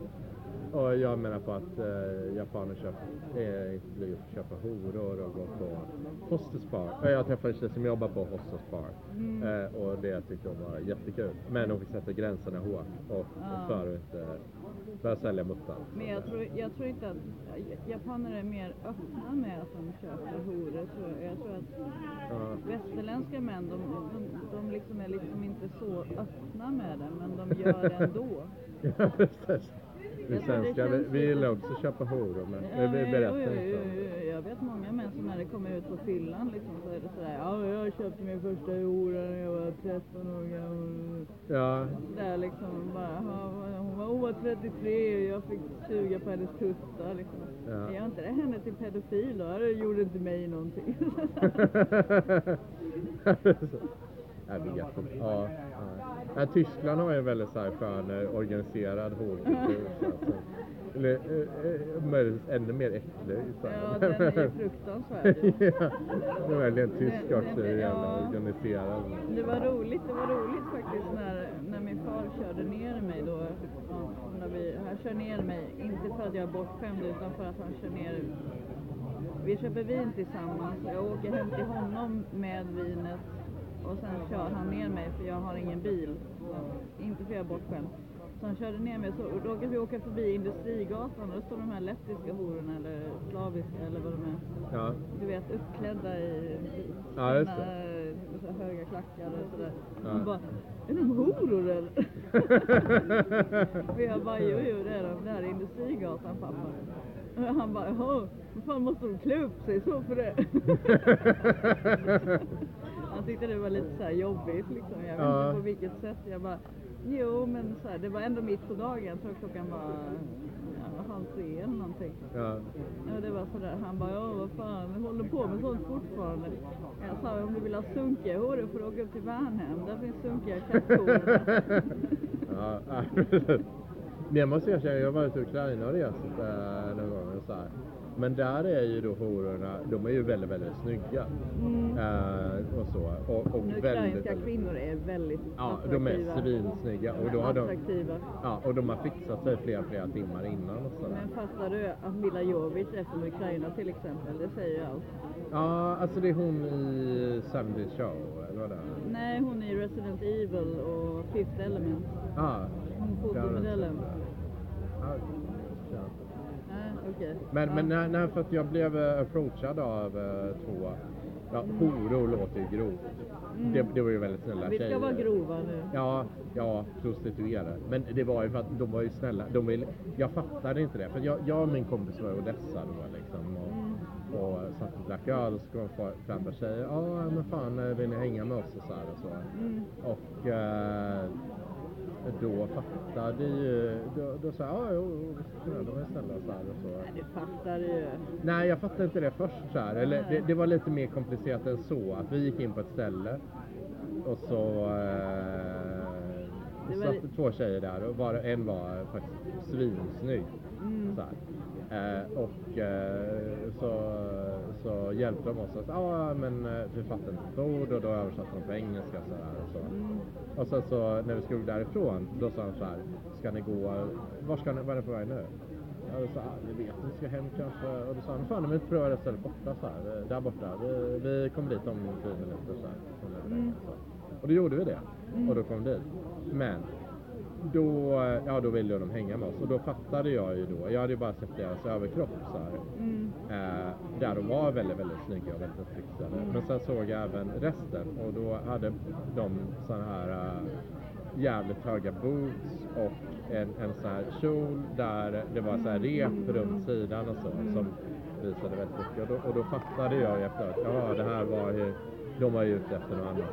Och jag menar på att eh, japaner för att köpa horor och gå på hostess bar. Eh, Jag träffade en tjej som jobbar på hostess bar Mm. eh, och det tyckte hon var jättekul. Men hon fick sätta gränserna hårt och Ja. för att inte börja sälja muttan. Men jag tror, jag tror inte att japaner är mer öppna med att de köper horor. Tror jag. jag tror att Ja. västerländska män, de, de, de liksom är liksom inte så öppna med det, men de gör det ändå. Ja, precis. Vi Jag det svenskar, vi, vi gillar också att köpa horor men Ja, vi berättar jo, inte. jo, Jag vet många män som när det kommer ut på fyllan liksom, så är det sådär, ja jag köpte min första hora när jag var 13 år gammal. Ja, Där liksom bara, hon var, hon var 33 och jag fick suga på hennes tuttar liksom. Ja. Gör inte det henne till pedofil då? Det gjorde inte mig någonting. Jag vet inte. Ja, ja. Tyskland har ju en väldigt så här skön organiserad alltså. Eller eh, eh, möjligtvis ännu mer äcklig. Så ja, den är ju fruktansvärd. ja, det är väldigt tysk också, hur jävla organiserad. Det var roligt, det var roligt faktiskt när, när min far körde ner mig då. När vi, han kör ner mig, inte för att jag är bortskämd utan för att han kör ner. Vi köper vin tillsammans och jag åker hem till honom med vinet och sen kör han ner mig för jag har ingen bil. Inte för jag är bortskämd. Så han körde ner mig så råkade vi åka förbi Industrigatan och då står de här lettiska hororna eller slaviska eller vad de är. Ja. Du vet uppklädda i Ja, just så här höga klackar och sådär. Ja. Hon bara, är de horor eller? och jag bara, jo jo det är de, det här är Industrigatan pappa. Och han bara, jaha, vad fan måste de klä upp sig så för det? han tyckte det var lite så jobbigt liksom. Jag vet Ja. inte på vilket sätt. Jag bara, jo men så här, det var ändå mitt på dagen. Jag tror klockan var ja, halv tre eller någonting. Ja. Ja, det var sådär. Han bara, ja vad fan, jag håller på med sånt fortfarande. Jag sa, om du vill ha sunkiga horor får du åka upp till Värnhem. Där finns sunkiga katthoror. ja. Men jag måste erkänna, jag har varit i Ukraina och rest eh, någon gång och så här. Men där är ju då hororna, de är ju väldigt, väldigt snygga. Mm. Eh, och så. Och, och Men väldigt, väldigt, kvinnor är väldigt Ja, de är attraktiva. svinsnygga. Och då har de, Attraktiva. ja, och de har fixat sig flera, flera timmar innan och sådär. Men fattar du att Mila Jovic är från Ukraina till exempel? Det säger ju allt. Ja, alltså det är hon i 70 Show, eller vad det är? Nej, hon är i Resident Evil och Fifth Element. Ah, Hon fotomodellen. Ja. Men, Ja. men nej, nej, för att jag blev eh, approachad av eh, två, ja, horor låter ju grovt. Mm. Det, det var ju väldigt snälla Vi ska tjejer. vara grova nu. Ja, ja, prostituerade. Men det var ju för att de var ju snälla. De vill, jag fattade inte det. För jag, jag och min kompis var i Odessa då liksom. Och, Mm. och satt och drack öl och så kom fram andra tjejer. Ja, men fan eh, vill ni hänga med oss och så här och så. Mm. Och eh, då fattade ju, då, då sa jag, ja, jo, de är snälla så här och så. Nej, du fattar ju. Nej, jag fattade inte det först så här. Eller, det, det var lite mer komplicerat än så. Att vi gick in på ett ställe och så eh, Det var satt li- två tjejer där och var, en var faktiskt svinsnygg. Mm. Så här. Eh, och eh, så, så hjälpte de oss att, ja men eh, vi fattar inte ett ord och då översatte de på engelska så här och så. Mm. Och sen så när vi skulle därifrån, då sa de så här, ska ni gå, var ska ni, var är ni på väg nu? Ja, då sa ah, vi vet inte, ska hem kanske. Och då sa han, fan om vi inte provar det stället borta så här, eh, där borta. Vi, vi kommer dit om tio minuter så här. Så vi Mm. så. Och då gjorde vi det. Mm. Och då kom vi dit. Men då, ja, då ville de hänga med oss och då fattade jag ju då, jag hade ju bara sett deras överkropp så här. Mm. Eh, där de var väldigt, väldigt snygga och väldigt uppfixade. Men sen såg jag även resten och då hade de sådana här eh, jävligt höga boots och en, en sån här kjol där det var så här rep runt sidan och så som visade väldigt mycket. Och då, och då fattade jag ju efteråt, ja det här var ju, de var ju ute efter något annat.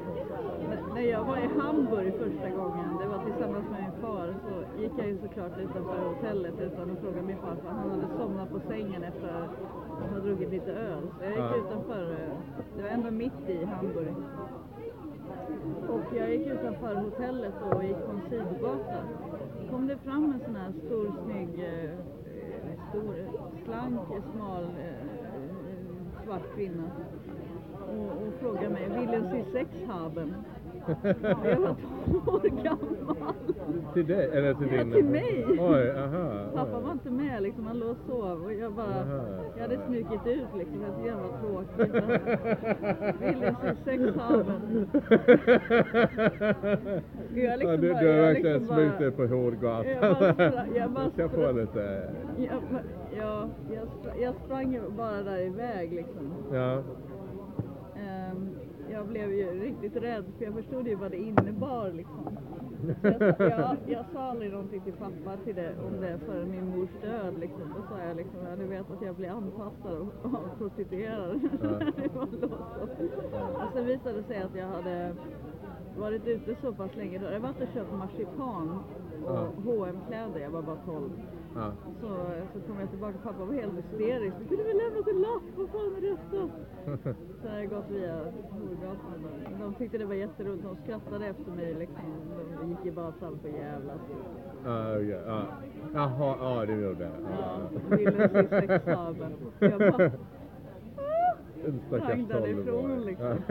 När jag var i Hamburg första gången, det var tillsammans med min far, så gick jag ju såklart utanför hotellet utan att fråga min farfar. Han hade somnat på sängen efter att ha druckit lite öl. Så jag gick Ja. utanför, eh, det var ändå mitt i Hamburg. Och jag gick utanför hotellet och gick på en sidogata. Då kom det fram en sån här stor, snygg, eh, stor, slank, smal, eh, svart kvinna. Och, och frågade mig, vill du se sex haben? Jag var 12 år gammal. Till dig? Eller till Ja, din? till mig. Oj, aha. Pappa oj. var inte med liksom, han låg och sov och jag bara, Aha. jag hade smugit ut liksom, jag tyckte det var tråkigt. Vill du se sex haben? Jag liksom ja, du, bara- du har jag verkligen liksom bara- smugit ut på Horgatan. Jag bara jag bara få spra- lite... Jag, ja, jag, jag sprang bara där iväg liksom. Ja. Jag blev ju riktigt rädd för jag förstod ju vad det innebar liksom. Så jag, sa- jag, jag sa aldrig någonting till pappa till det, om det före min mors död liksom. Då sa jag liksom, ja, du vet att jag blir anpassad var då så. och sen visade det sig att jag hade varit ute så pass länge. Då. Jag hade varit och köpt marsipan och Ja. hm kläder jag var bara 12. Ja. Så, så kom jag tillbaka och pappa var helt hysterisk. Du kunde väl lämnat en lapp, vad fan är detta? Så jag hade gått via Horgatan. De tyckte det var jätteroligt, de skrattade efter mig liksom. De gick ju bara fram på. Ja. Jaha, ja du gjorde det. Ja, ville se sexhabeln. Jag bara, En stackars därifrån, liksom.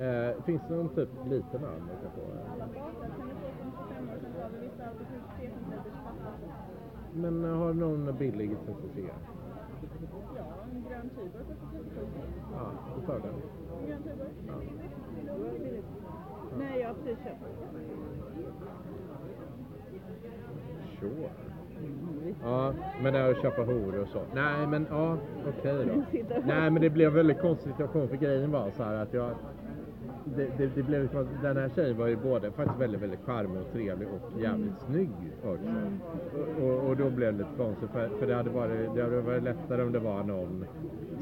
Eh, Finns det någon typ liten öl man kan få? Ja, basen kan du få från 25 år så har vi vissa alltid 3 centiliters pappa. Men eh, har någon billig CCC? Ja, en grön Tuborg kostar 37. Ja, du tar den. En grön Tuborg. Ja. nej jag har precis köpt. Sure. Ja, men det är att köpa horor och så. Nej, men ja, okej då. Nej, men det blev en väldigt konstig situation för grejen var så här att jag det, det, det blev liksom, att den här tjejen var ju både faktiskt väldigt, väldigt charmig och trevlig och jävligt snygg också. Och, och, och då blev det lite konstigt för, för det, hade varit, det hade varit lättare om det var någon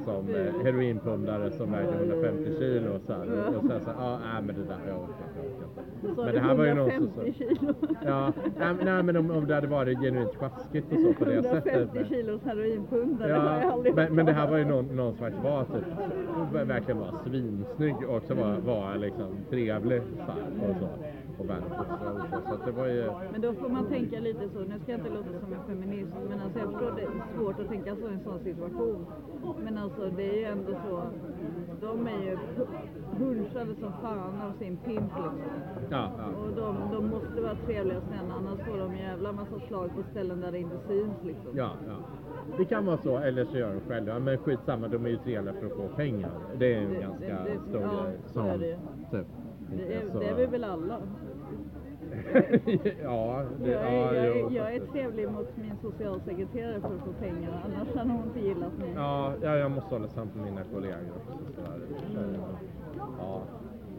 som eh, heroinpundare som vägde 150 kilo och så här. Och, sen så ja, nej men det där, inte, jag. Så Men det här var ju någon som 150 kilo. Ja, nej, nej men om, om det hade varit genuint sjaskigt och så på det sättet. 150 kilos heroinpundare har jag Ja, aldrig men, men det här var ju någon, någon som faktiskt var typ, verkligen var svinsnygg och också var, var liksom trevlig här, och så. Och så. Det var ju, Men då får man tänka lite så, nu ska jag inte låta som en feminist, men alltså jag förstår det är svårt att tänka så i en sån situation. Men alltså det är ju ändå så, de är ju hunchade som fan av sin pimp liksom. ja, ja. Och de, de måste vara trevliga och snälla, annars får de en jävla massa slag på ställen där det inte syns liksom. Ja, ja. Det kan vara så, eller så gör de själva. Men skitsamma, de är ju trevliga för att få pengar. Det är en Det- ganska det- det- stor ja, grej. så är det. Typ. Det är, Så- det är vi väl alla. ja, det, Jag ja, är, jag, jo, är, jag är trevlig mot min socialsekreterare för att få pengar, annars hade hon inte gillat mig. Ja, ja, jag måste hålla samt med mina kollegor också. Sådär. Ja.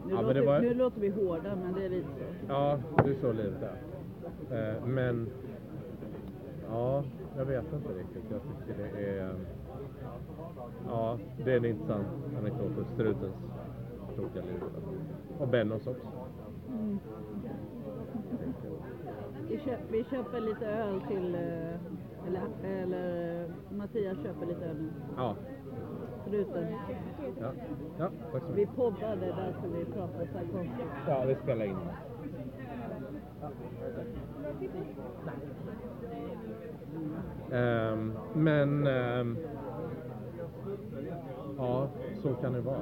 Nu, ja, låter, det var, nu låter vi hårda, men det är lite så. ja, det är så livet är. Eh, men, ja, jag vet inte riktigt. Jag tycker det är, ja, det är en intressant anekdot för strutens tokiga liv. Och Bennos också. Mm. Vi, köp, vi köper lite öl till, eh, eller, eller eh, Mattias köper lite öl nu. Ja, Struten. ja, ja tack så Vi mycket. poddar, det är därför vi pratar så här konstigt. Ja, vi spelar in. Ehm, men ehm, ja, så kan det vara.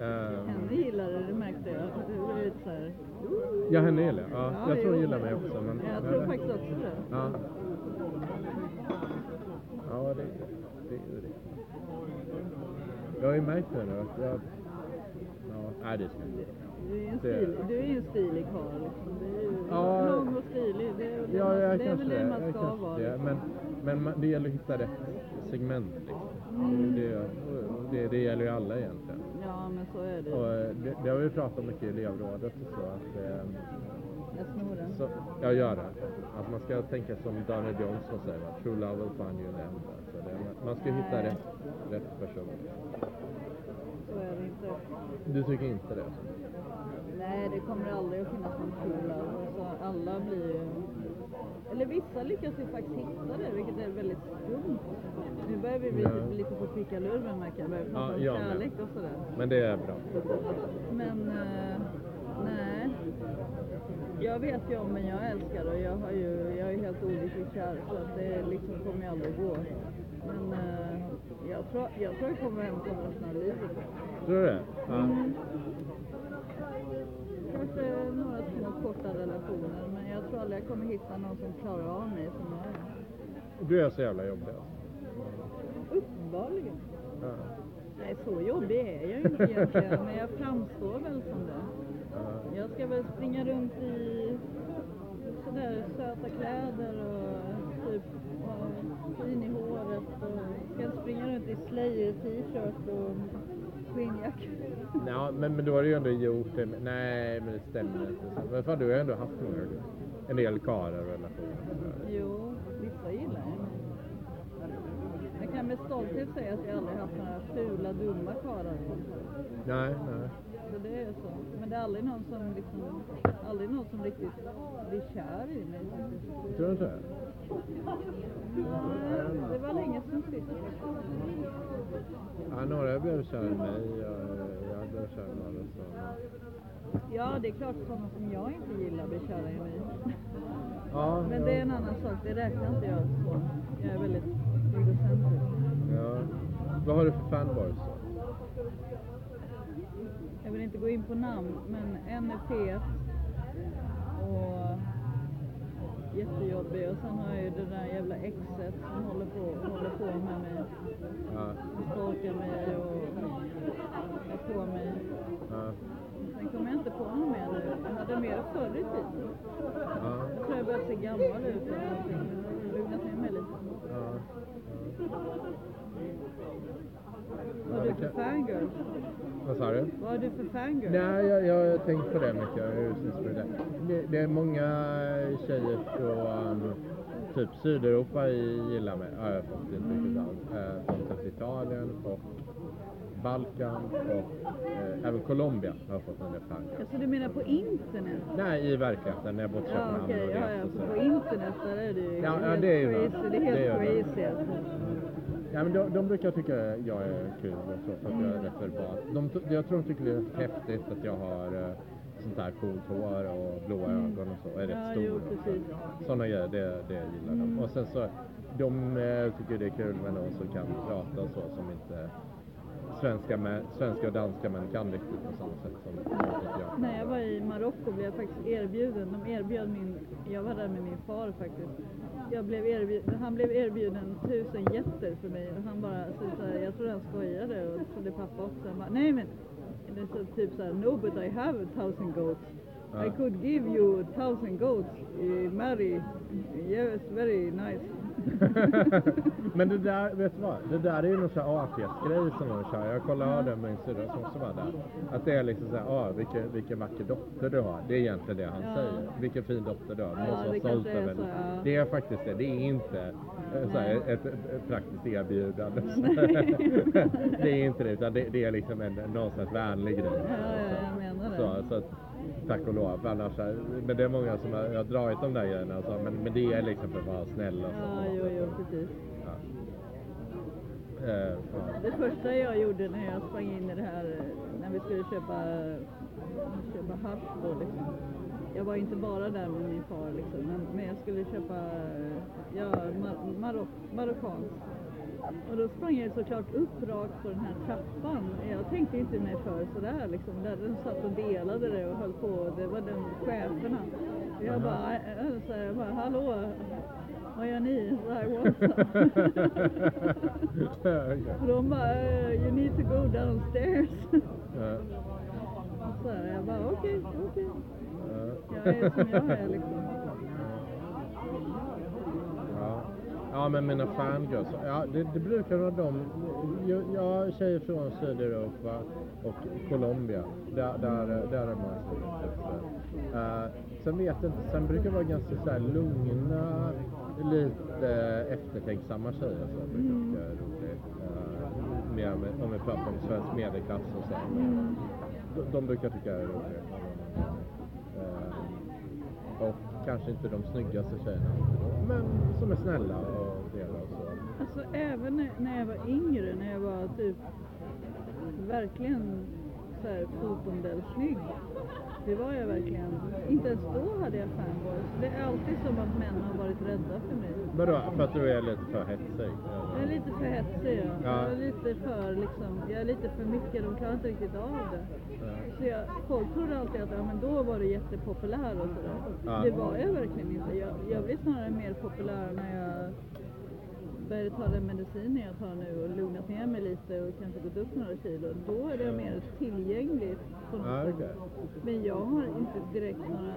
Ehm, Henne gillar det, det märkte jag. Det var lite så här... ja, henne gillar jag. Ja, Ja, jag tror hon gillar mig också. Men, Jag tror faktiskt också det. Ja. Ja, det, det är ju det. Jag har ju märkt det nu att jag... Ja, nej det ska jag inte. Du är ju en, Det- stil, du är ju en stilig karl liksom. Du är ju Ja. lång och stilig. Det är, Ja, det är väl det det. man ska vara. det. Men, men man, det gäller att hitta rätt segment. Liksom. Det, det, det gäller ju alla egentligen. Ja, men så är det Och eh, det, det har vi pratat mycket i elevrådet och så. Att, eh, Jag snor den. så jag gör det. Att man ska tänka som Daniel Johnson säger, att true love will find you in the end. Så det, man ska hitta Nej. rätt, rätt person. Så är det inte. Du tycker inte det? Nej, det kommer aldrig att finnas någon true love. Så alla blir ju... Eller vissa lyckas ju faktiskt hitta det, vilket är väldigt skumt. Nu börjar vi bli Ja. lite på pickalurven märker jag. Börjar prata Ja, om kärlek och sådär. Men det är bra. Men eh, nej. Jag vet ju om men jag älskar och jag, har ju, jag är helt olyckligt kär så att det liksom kommer ju aldrig gå. Men eh, jag, tror, jag tror jag kommer hem till resten av livet. Tror du det? Ja. Mm. Kanske några små korta relationer men jag tror aldrig jag kommer hitta någon som klarar av mig som jag är. Du är så jävla jobbig alltså. Uppenbarligen. Ja. Nej, så jobbig är jag inte egentligen men jag framstår väl som det. Ja. Jag ska väl springa runt i sådär söta kläder och typ ha fin i håret och ska springa runt i Slayer t-shirt och skinnjacka. Ja, men, men då har du ju ändå gjort det. med- Nej, men det stämmer inte. Men fan, du har ju ändå haft några, en del karlar och relationer. Jo, vissa gillar jag. Jag kan med stolthet säga att jag aldrig haft några fula, dumma karlar. Nej, nej. Så det är så. Men det är aldrig någon som liksom, aldrig någon som riktigt blir kär i mig. Tror du inte det? Nej, det var länge sedan sist. Ja, några blev kär i mig. Jag, jag blev kär i några. Så. Ja, det är klart sådana som jag inte gillar blir kära i mig. Ja, Men det är en annan sak, det räknar inte jag så. Jag är väldigt egocentrisk. Ja. Vad har du för fanboys? Jag vill inte gå in på namn, men en är fet och jättejobbig och sen har jag ju det där jävla exet som håller på, håller på med mig. Ja. Stalkar mig och är på mig. Ja. Sen kommer jag inte på något mer nu. Jag hade mer förr i tiden. Ja. Jag tror jag börjat se gammal ut eller någonting. Jag har lugnat ner mig lite. Ja. Vad har du för fangirl? Vad sa du? Vad har du för fangirl? Nej, jag, jag har tänkt på det mycket. Det. Det, det är många tjejer från typ Sydeuropa i gillar mig. Har jag fått intrycket av. Eh, från typ Italien och Balkan och eh, även Colombia har jag fått en del tankar. Alltså du menar på internet? Nej, i verkligheten när jag bott i Ja Köpenhamn okej, och ja, rest ja. så. På internet där är det ju Ja, ja, helt det är ju crazy. Det är Det helt är bra. crazy alltså. Ja, men de, de brukar tycka jag är kul och så för att jag är rätt verbal. De, jag tror de tycker det är häftigt att jag har eh, sånt här coolt hår och blåa ögon och så. Är rätt Ja, stor. Sådana grejer, det, det gillar de. Och sen så, de eh, tycker det är kul med någon som kan prata och så som inte svenska, män, svenska och danska män kan riktigt på samma sätt som jag. När jag var i Marocko blev jag faktiskt erbjuden. De erbjöd min, jag var där med min far faktiskt. Jag blev erbjuden, han blev erbjuden tusen jätter för mig och han bara, så, så här, jag trodde han skojade och trodde pappa också. Han bara, nej men, det är så, typ såhär, no but I have a thousand goats. I could give you a thousand goats, eh, marry. Yes, very nice. Men det där, vet du vad? Det där är ju någon sån här ATS-grej som de kör. Jag kollade med min syrra som också var där. Att det är liksom såhär, ah, vilken, vilken vacker dotter du har. Det är egentligen det han Ja. säger. Vilken fin dotter du har. Du måste det vara stolt över henne. Det är faktiskt det. Det är inte eh, så här, Nej. ett, ett praktiskt erbjudande. Det är inte det, utan det, det är liksom en någon slags vänlig grej. Ja, ja, jag menar det. Så, så att, tack och lov. Annars, men det är många som har, har dragit de där grejerna. Så, men, men det är liksom för att vara snäll och så. Ja, jo, jo, precis. Eh. Det första jag gjorde när jag sprang in i det här, eh, när vi skulle köpa, köpa hasch då liksom. jag var inte bara där med min far liksom, men, men jag skulle köpa eh, ja, mar- marockanskt. Och då sprang jag såklart upp rakt på den här trappan. Jag tänkte inte mig för sådär liksom. Där de satt och delade det och höll på. Det var den cheferna. Jag bara, äh, så här, jag bara, hallå, Så här, what's up? Och de bara, "Eh, you need to go downstairs. Ja, Så här, jag bara, okej, okej. ja. Jag är som jag är liksom. Ja. ja, men mina fangirls, ja, det, det brukar vara de. Jag, jag tjejer från Sydeuropa och Colombia. Där, där, där är man så uh, Sen vet jag inte, sen brukar det vara ganska så här lugna, lite eftertänksamma tjejer som jag brukar tycka är roligt. Uh, mer med, om vi pratar om svensk medelklass och så. Mm. De, de brukar tycka är roligt. Eh, och kanske inte de snyggaste tjejerna men som är snälla och trevliga och så. Alltså även när- när jag var yngre, när jag var typ verkligen så här. Det var jag verkligen. Inte ens då hade jag fanboys. Det är alltid som att män har varit rädda för mig. Vadå, för att du är lite för hetsig? Jag är lite för hetsig ja. Ja. Jag är lite för liksom, jag är lite för mycket, de klarar inte riktigt av det. Ja. Så jag, folk trodde alltid att ja, men då var du jättepopulär och sådär. Ja. Det var jag verkligen inte. Jag, jag blev snarare mer populär när jag började ta den medicinen jag tar nu och lugnat ner mig lite och kanske gått upp några kilo. Då är det mer tillgängligt på något sätt. okej. Men jag har inte direkt några,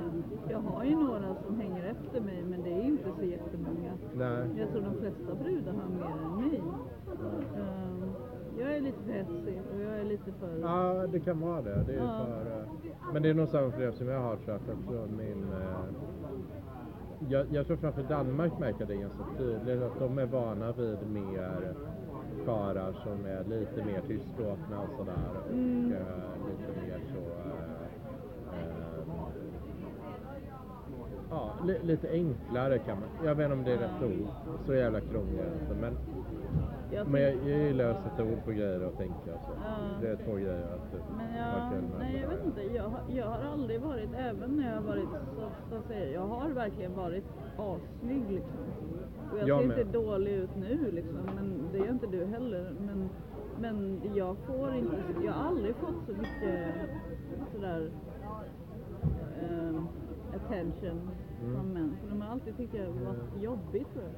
jag har ju några som hänger efter mig men det är inte så jättemånga. Nej. Jag tror de flesta brudar har mer än mig. Ehm, jag är lite för hetsig och jag är lite för... Ja, det kan vara det. det är Ja. för, eh, men det är nog samma upplevelse som jag har tror jag. För min, eh, jag, jag tror framför Danmark märker det ganska tydligt att de är vana vid mer karlar som är lite mer tystlåtna och sådär. Och Mm. eh, lite mer så... eh, eh, ja, li, lite enklare kan man... Jag vet inte om det är rätt ord. Så jävla krånglig är inte. Men, jag men jag, jag gillar att sätta ord på grejer och tänka. Så. Ja. Det är två grejer att typ, Men jag, nej jag vet inte, jag, jag har aldrig varit, även när jag har varit, så, så att säga, jag har verkligen varit assnygg liksom. Och jag, Jag ser med. inte dålig ut nu liksom, men det gör inte du heller. Men, men jag får inte, jag har aldrig fått så mycket sådär ehm, attention Mm. från män. För de har alltid tyckt har varit jobbigt tror jag.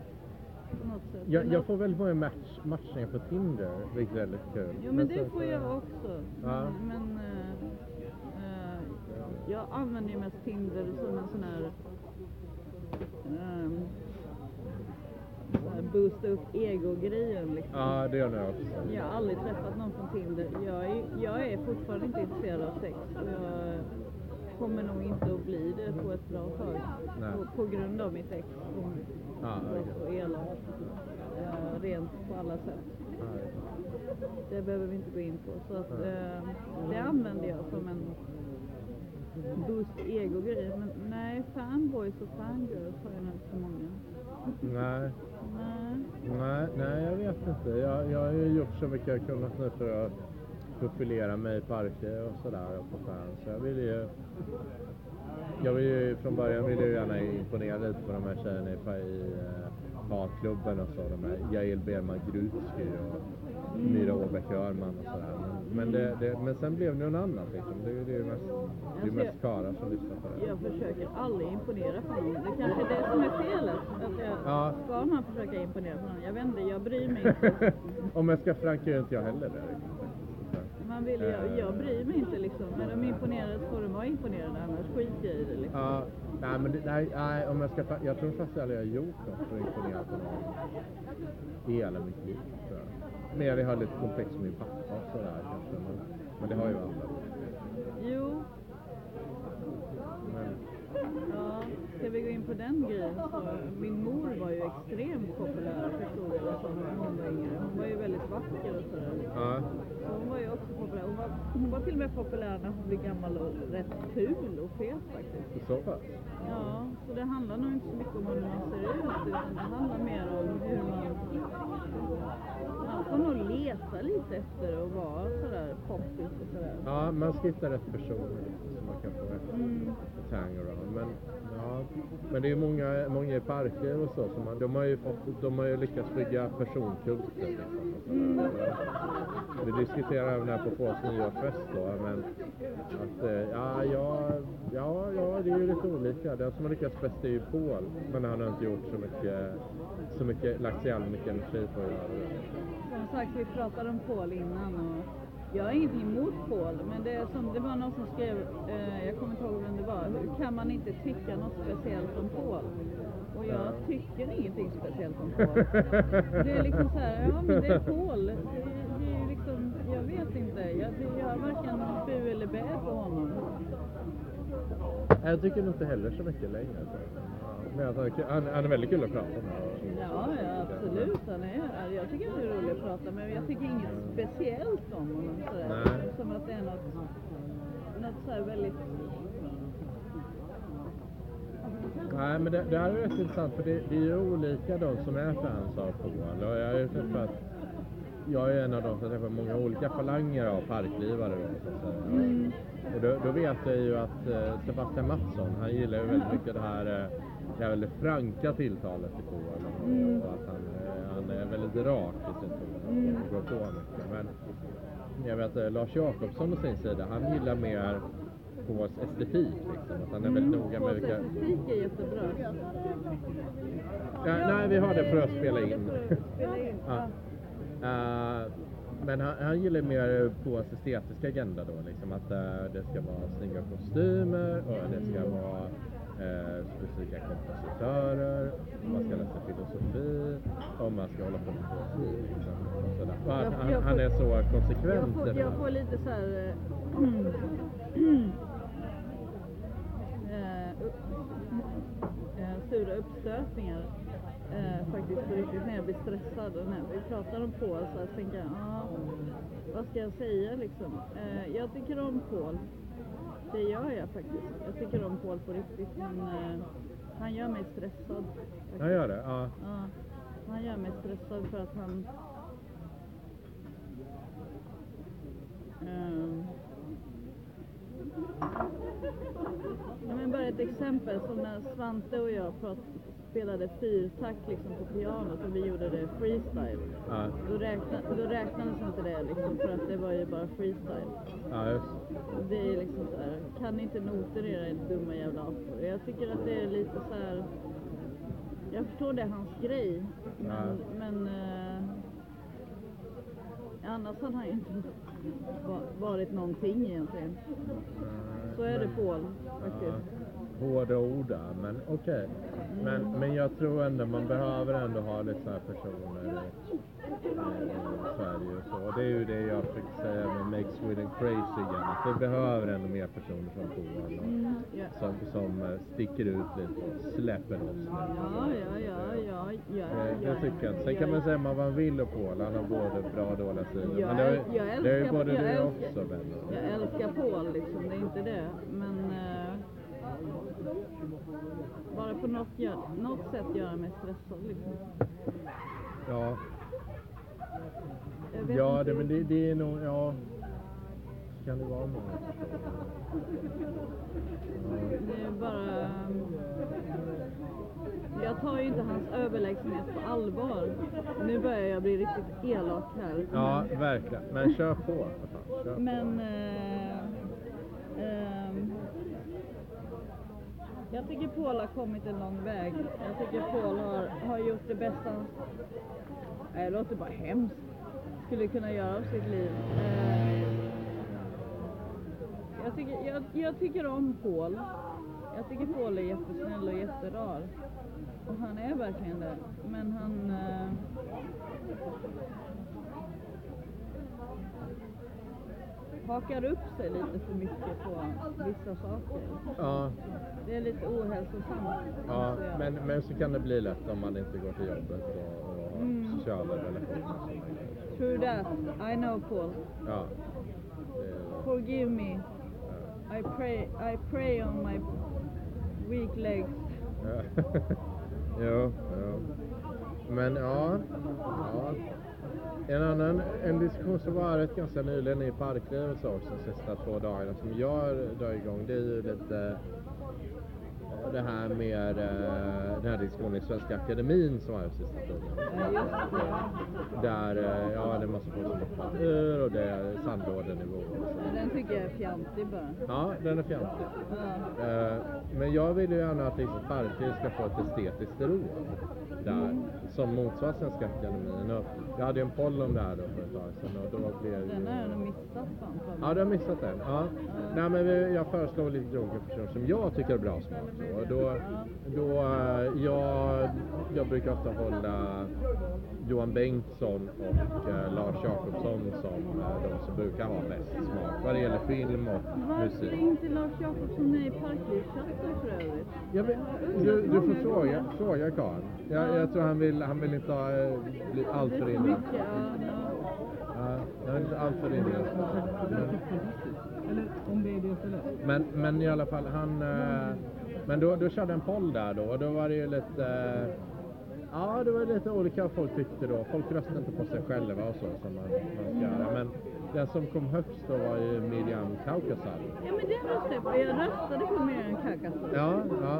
Jag, Men jag får väldigt många match, matchningar på Tinder, vilket är väldigt kul. Jo men det sen får så- jag också. Ja. Men, men eh, eh, jag använder ju mest Tinder som en sån här så här boosta upp ego-grejen liksom. Ja, det gör jag också. Jag har aldrig träffat någon från Tinder. Jag är, jag är fortfarande inte intresserad av sex. Jag kommer nog inte att bli det på ett bra tag. På, på grund av mitt ex som Ja, var så elak. eh, rent på alla sätt. Ja, Det behöver vi inte gå in på. Så att, eh, det använder jag som en boost ego-grej. Men nej, fanboys och fangirls har jag nog inte så många. Nej, Nej. nej, nej, jag vet inte. Jag, jag har ju gjort så mycket jag kunnat nu för att profilera mig i parker och sådär och på fans. Så jag vill ju... Jag vill ju från början vill jag gärna imponera lite på de här tjejerna i, i eh, hatklubben och så. De här Jael Berman Grutsky och Myra Åbäck Öhrman och sådär. Men, men, det, det, men sen blev det något annat liksom. Det, det är ju mest, det är mest karlar som lyssnar på det. Jag försöker aldrig imponera på någon. Det kanske är det som är felet. Att jag, Ja. Ska man försöka imponera på någon? Jag vet inte, jag bryr mig inte. Om jag ska franka är inte jag heller där. Man vill, jag, jag bryr mig inte liksom. Är de imponerade så får de vara imponerade, annars skiter jag i det liksom. Ja, nej, men det, nej, nej, om jag ska fra- Jag tror faktiskt aldrig jag har gjort något för att imponera på någon i hela mitt liv. tror jag. Men har lite komplex med min pappa och sådär kanske. Men, men det har ju alla. Jo, Men, Ja, ska vi gå in på den grejen så min mor var ju extremt populär förstod jag som när hon var yngre. Hon var ju väldigt vacker och sådär. ja, hon var ju också populär. Hon var, hon var till och med populär när hon blev gammal och rätt ful och fet faktiskt. så pass. Ja, så det handlar nog inte så mycket om hur man ser ut utan det handlar mer om hur man... Man får nog le strävar lite efter att vara sådär poppis och sådär. Ja, man ska hitta rätt person så man kan få Mm. ett hangaround. Men, ja, men det är ju många, många i parker och så, så man, de, har ju fått, de har ju lyckats bygga personkulter. Liksom, Mm. Vi diskuterar även här på Fås nyårsfest då, men att eh, ja, ja, ja, ja, det är ju lite olika. Den som har lyckats bäst är ju Paul, men han har inte gjort så mycket, så mycket, lagt så jävla mycket energi på att göra det. Som sagt, vi pratade om Paul innan och jag har ingenting emot Paul, men det, är som, det var någon som skrev, eh, jag kommer inte ihåg vem det var, hur kan man inte tycka något speciellt om Paul? Och jag tycker ingenting speciellt om Paul. Det är liksom så här, ja men det är Paul. Det, det är liksom, jag vet inte, jag, jag har varken bu eller bä på honom. Jag tycker inte heller så mycket längre. Men alltså, han, han är väldigt kul att prata med. Ja, ja absolut. Han är, jag tycker han är rolig att prata med, men jag tycker inget speciellt om honom sådär. Nej. Som att det är något, något så väldigt... Nej, men det, det här är rätt intressant för det, det är ju olika de som är fans av Paul. Och jag har ju träffat, jag är en av de som träffar många olika falanger av parklivare. Då, att. Mm. Och då, då vet jag ju att eh, Sebastian Mattsson, han gillar ju väldigt mycket det här, eh, det här väldigt franka tilltalet till Paul. Och, Mm. att han, eh, han är väldigt rak i sin ton Mm. och går på mycket. Men jag vet eh, Lars Jakobsson å sin sida, han gillar mer Pauls estetik. Liksom. Att han är väldigt noga med vilka... estetik är jättebra. Ja, nej, vi har det för att spela in. Ja. Eh, men han, han gillar mer Pauls estetiska agenda då, liksom att eh, det ska vara snygga kostymer och det ska vara eh, specifika kompositörer, man ska läsa filosofi och man ska hålla på med poesi. Liksom, och han, Jag- han, jag han får- är så Jag konsekvent får, i det jag får lite så här... eh, eh, sura uppstötningar eh, faktiskt på riktigt när jag blir stressad och när vi pratar om Paul så här, tänker jag, ja, vad ska jag säga liksom? Eh, jag tycker om Paul. Det gör jag faktiskt. Jag tycker om Paul på riktigt men eh, han gör mig stressad. faktiskt. Han gör det? Ja. Ja, han gör mig stressad för att han... Ehm. Ja, men bara ett exempel som när Svante och jag prat, spelade fyrtakt liksom på pianot och vi gjorde det freestyle. Ja, Då, räkna, då räknades inte det liksom för att det var ju bara freestyle. ja just Det är liksom så här, kan inte noter era dumma jävla apor? Jag tycker att det är lite så här. Jag förstår det är hans grej, men, Ja. men eh, annars hade han ju inte va- varit någonting egentligen. Så är det Paul faktiskt. Ja, hårda ord där, men okej. Men, men jag tror ändå man behöver ändå ha lite sådana personer i, i Sverige och så. Och det är ju det jag försöker säga med Make Sweden Crazy igen. Att vi behöver ändå mer personer som Paul. och Mm. Som, som eh, sticker ut lite och släpper loss. Ja, ja, ja, ja, ja, Det, ja. det tycker jag. Sen kan man säga vad man vill om Paul. Han har både bra och dåliga sidor. Men det, är ju både du älskar- också. Jag älskar Paul liksom, det är inte det. Men eh, bara på något, gör, något sätt göra mig stressad liksom. Ja, ja det, men det, det är nog... Ja, kan det vara många Det är bara... Jag tar ju inte hans överlägsenhet på allvar. Nu börjar jag bli riktigt elak här. Ja, verkligen. Men kör på. Kör på. Men... Eh, ehm, jag tycker Paul har kommit en lång väg. Jag tycker Paul har, har gjort det bästa han... Nej, det låter bara hemskt. Skulle kunna göra av sitt liv. Eh, jag, tycker, jag, jag tycker om Paul. Jag tycker Paul är jättesnäll och jätterar. Och han är verkligen det. Men han... Eh, hakar upp sig lite för mycket på vissa saker. Ja, Det är lite ohälsosamt. ja men, men så kan det bli lätt om man inte går till jobbet och, och Mm. sociala relationer. och sådana grejer. True that. I know Paul. Ja. Forgive me. ja. I pray, I pray on my weak legs. Ja. jo, jo. Men ja, ja. En annan en diskussion som varit ganska nyligen i Parklivet så också de sista två dagarna som jag drar igång det är ju lite det här med eh, den här diskussionen i Svenska Akademin som var sista tiden. Där, eh, ja det är massa folk som hoppar ur och det är sandlådenivå. Men den tycker jag är fjantig bara. Ja, den är fjantig. Ja. Eh, Men jag vill ju gärna att liksom Parkliv ska få ett estetiskt råd där som motsvarar Svenska Akademin. Och jag hade ju en poll om det här då för ett tag sedan och då blev Den har jag nog missat för Ja, du har missat den? Ja. Nej, men vi, jag föreslår lite olika personer som jag tycker är bra smak. Och då, då, eh, jag, jag brukar ofta hålla Johan Bengtsson och eh, Lars Jakobsson som eh, de som brukar ha bäst smak vad det gäller film och Varför musik. är inte Lars Jakobsson med i Parklivschatten för övrigt? Jag vet, du, du får fråga, fråga Karin. Jag, jag tror han vill, han vill inte ha, eh, bli alltför mycket, ja, ja. Ja, jag vill inte alltör inne. Eller om det är det istället. Men, men i alla fall, han... eh, Men då, då körde en poll där då och då var det ju lite... eh, Ja, det var lite olika vad folk tyckte då. Folk röstade inte på sig själva och så som man, man ska göra. Men den som kom högst då var ju Miriam Kaukasar. Ja men den röstade jag på. Jag röstade på Miriam Kakasov. Ja, ja.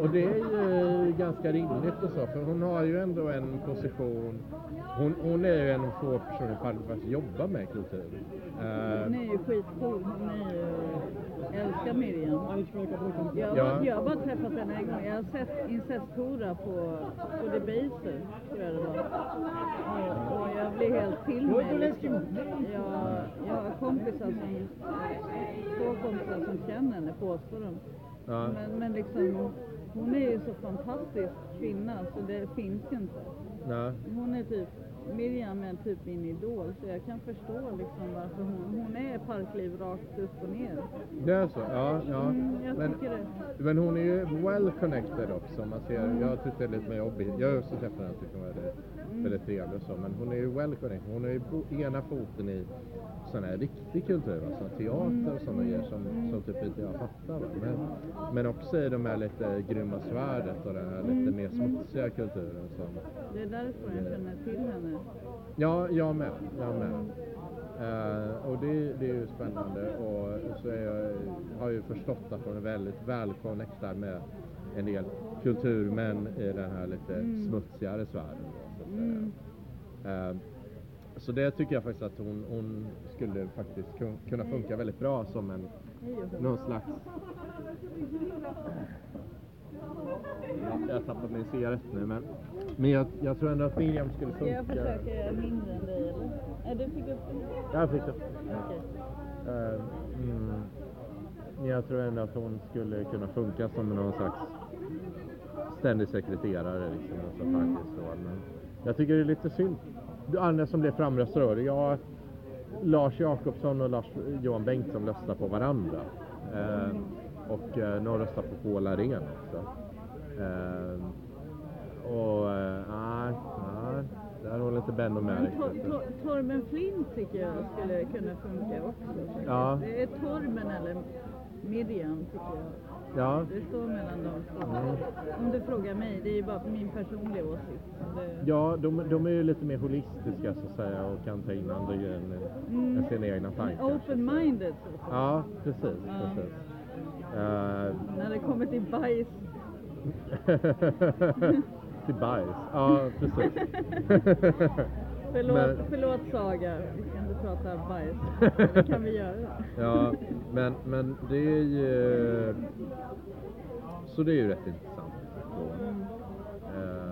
Och det är ju ganska rimligt och så, för hon har ju ändå en position. Hon, hon är ju en av få personer i Falun som jobbar med kultur. Eh, Hon är ju skitcool. Hon är ju... Jag älskar Miriam. Jag, har- Ja. jag har bara träffat henne en gång. Jag har sett Incestora på, på Debaser, tror jag det var. Och, och jag blir helt till mig. Liksom. Jag, jag har kompisar som, två kompisar som känner henne, påstår de. Ja. Men, men liksom, hon är ju så fantastisk kvinna så det finns ju inte. nej. Hon är typ, Miriam är typ min idol så jag kan förstå liksom varför hon, hon är parkliv rakt upp och ner. Det är så? Ja, ja. Mm, jag Men, tycker det. men hon är ju well connected också. Man ser, jag tyckte det är lite mer jobbigt. Jag har också träffat henne och tyckte hon var väldigt, väldigt trevlig och så. Men hon är ju well connected. Hon har ju ena foten i sån här riktig kultur, alltså teater och sådana grejer som, som typ inte jag fattar. Va? Men, men också i de här lite grymma svärdet och den här lite mer smutsiga kulturen som Det är därför jag känner till henne. Ja, jag med. Jag med. Eh, och det, det är ju spännande och så jag, har jag ju förstått att hon är väldigt välconnectad med en del kulturmän i den här lite smutsigare sfären. då, så säga. Eh, så det tycker jag faktiskt att hon, hon skulle faktiskt kun- kunna funka väldigt bra som en och någon slags... Ja, jag tappade min cigarett nu men, men jag, jag tror ändå att Miriam skulle Ska funka. jag försöka mindre än dig eller? Du fick upp den. Jag fick det. Okej. Eh, mm, men jag tror ändå att hon skulle kunna funka som någon slags ständig sekreterare liksom, alltså faktiskt då. Men jag tycker det är lite synd. Andra som blev framröstade jag, Lars Jakobsson och Lars Johan Bengtsson röstar på varandra. Eh, och eh, någon röstar på Paul Arén också. Eh, och nej, nej, där håller inte Benno med riktigt. Tor, Torben Flint tycker jag skulle kunna funka också. Ja. Det är Torben eller Miriam tycker jag. Ja, Det står mellan de två. Om du frågar mig, det är ju bara min personliga åsikt. Det, Ja, de, de är ju lite mer holistiska så att säga och kan ta in andra grejer än, Mm. än sina egna tankar. Open-minded. Ja, precis. Ja. precis. Eh, När det kommer till bajs. till bajs. Ja, precis. Förlåt, Men- förlåt Saga, vi ska inte prata bajs. Det kan vi göra. ja, men, men det är ju... Så det är ju rätt intressant. Då. Mm. Eh,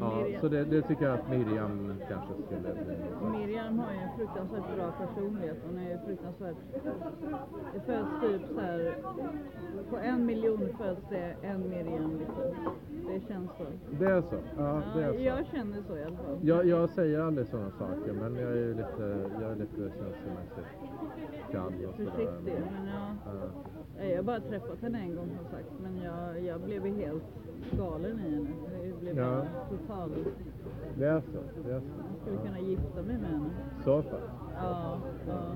ja, Miriam. så det, det tycker jag att Miriam kanske skulle bli. Miriam har ju en fruktansvärt bra personlighet. Hon är ju fruktansvärt... Det föds typ så här... På en miljon föds det en Miriam liksom. Det känns så. Det är så? Ja, det är så. jag känner så i alla fall. Jag, jag säger aldrig sådana saker, men jag är ju lite, jag är lite känslomässigt kall och sådär. Försiktig, men ja. Ja. Jag har bara träffat henne en gång som sagt, men jag, jag blev helt galen i henne. Jag blev ja. total... Det är så? Det är så. Jag skulle ja. kunna gifta mig med henne. Så pass? Ja. ja.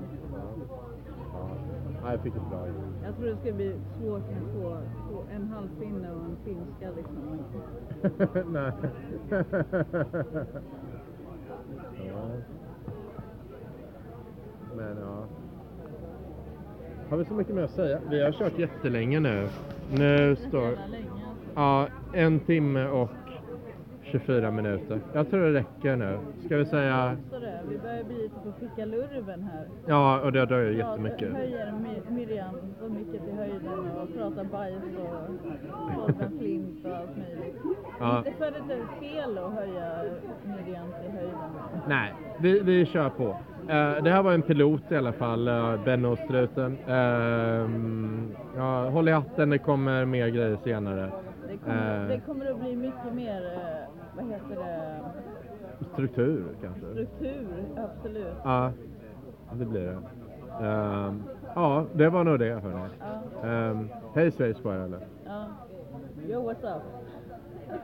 ja. jag fick ett bra jobb. Jag tror det skulle bli svårt med två, en halvfinne och en finska liksom. Nej. ja. Men ja har vi så mycket mer att säga? Vi har kört jättelänge nu. Nu står... Ja, en timme och 24 minuter. Jag tror det räcker nu. Ska vi säga... Vi börjar bli lite på fickalurven här. Ja, och det dröjer Ja, jättemycket. höjer My- Miriam så mycket till höjden och pratar bajs och Torben Flint och allt möjligt. Ja. Inte för att det är fel att höja Miriam till höjden. Nej, vi, vi kör på. Eh, det här var en pilot i alla fall, uh, Benno-struten. Ehm, ja, håll i hatten, det kommer mer grejer senare. Det kommer, Eh. det kommer att bli mycket mer, eh, vad heter det, Struktur kanske? struktur, absolut. Ja, det blir det. Ehm, ja, det var nog det hörni. Ja, Um, hej Space eller? ja. Yo, what's up?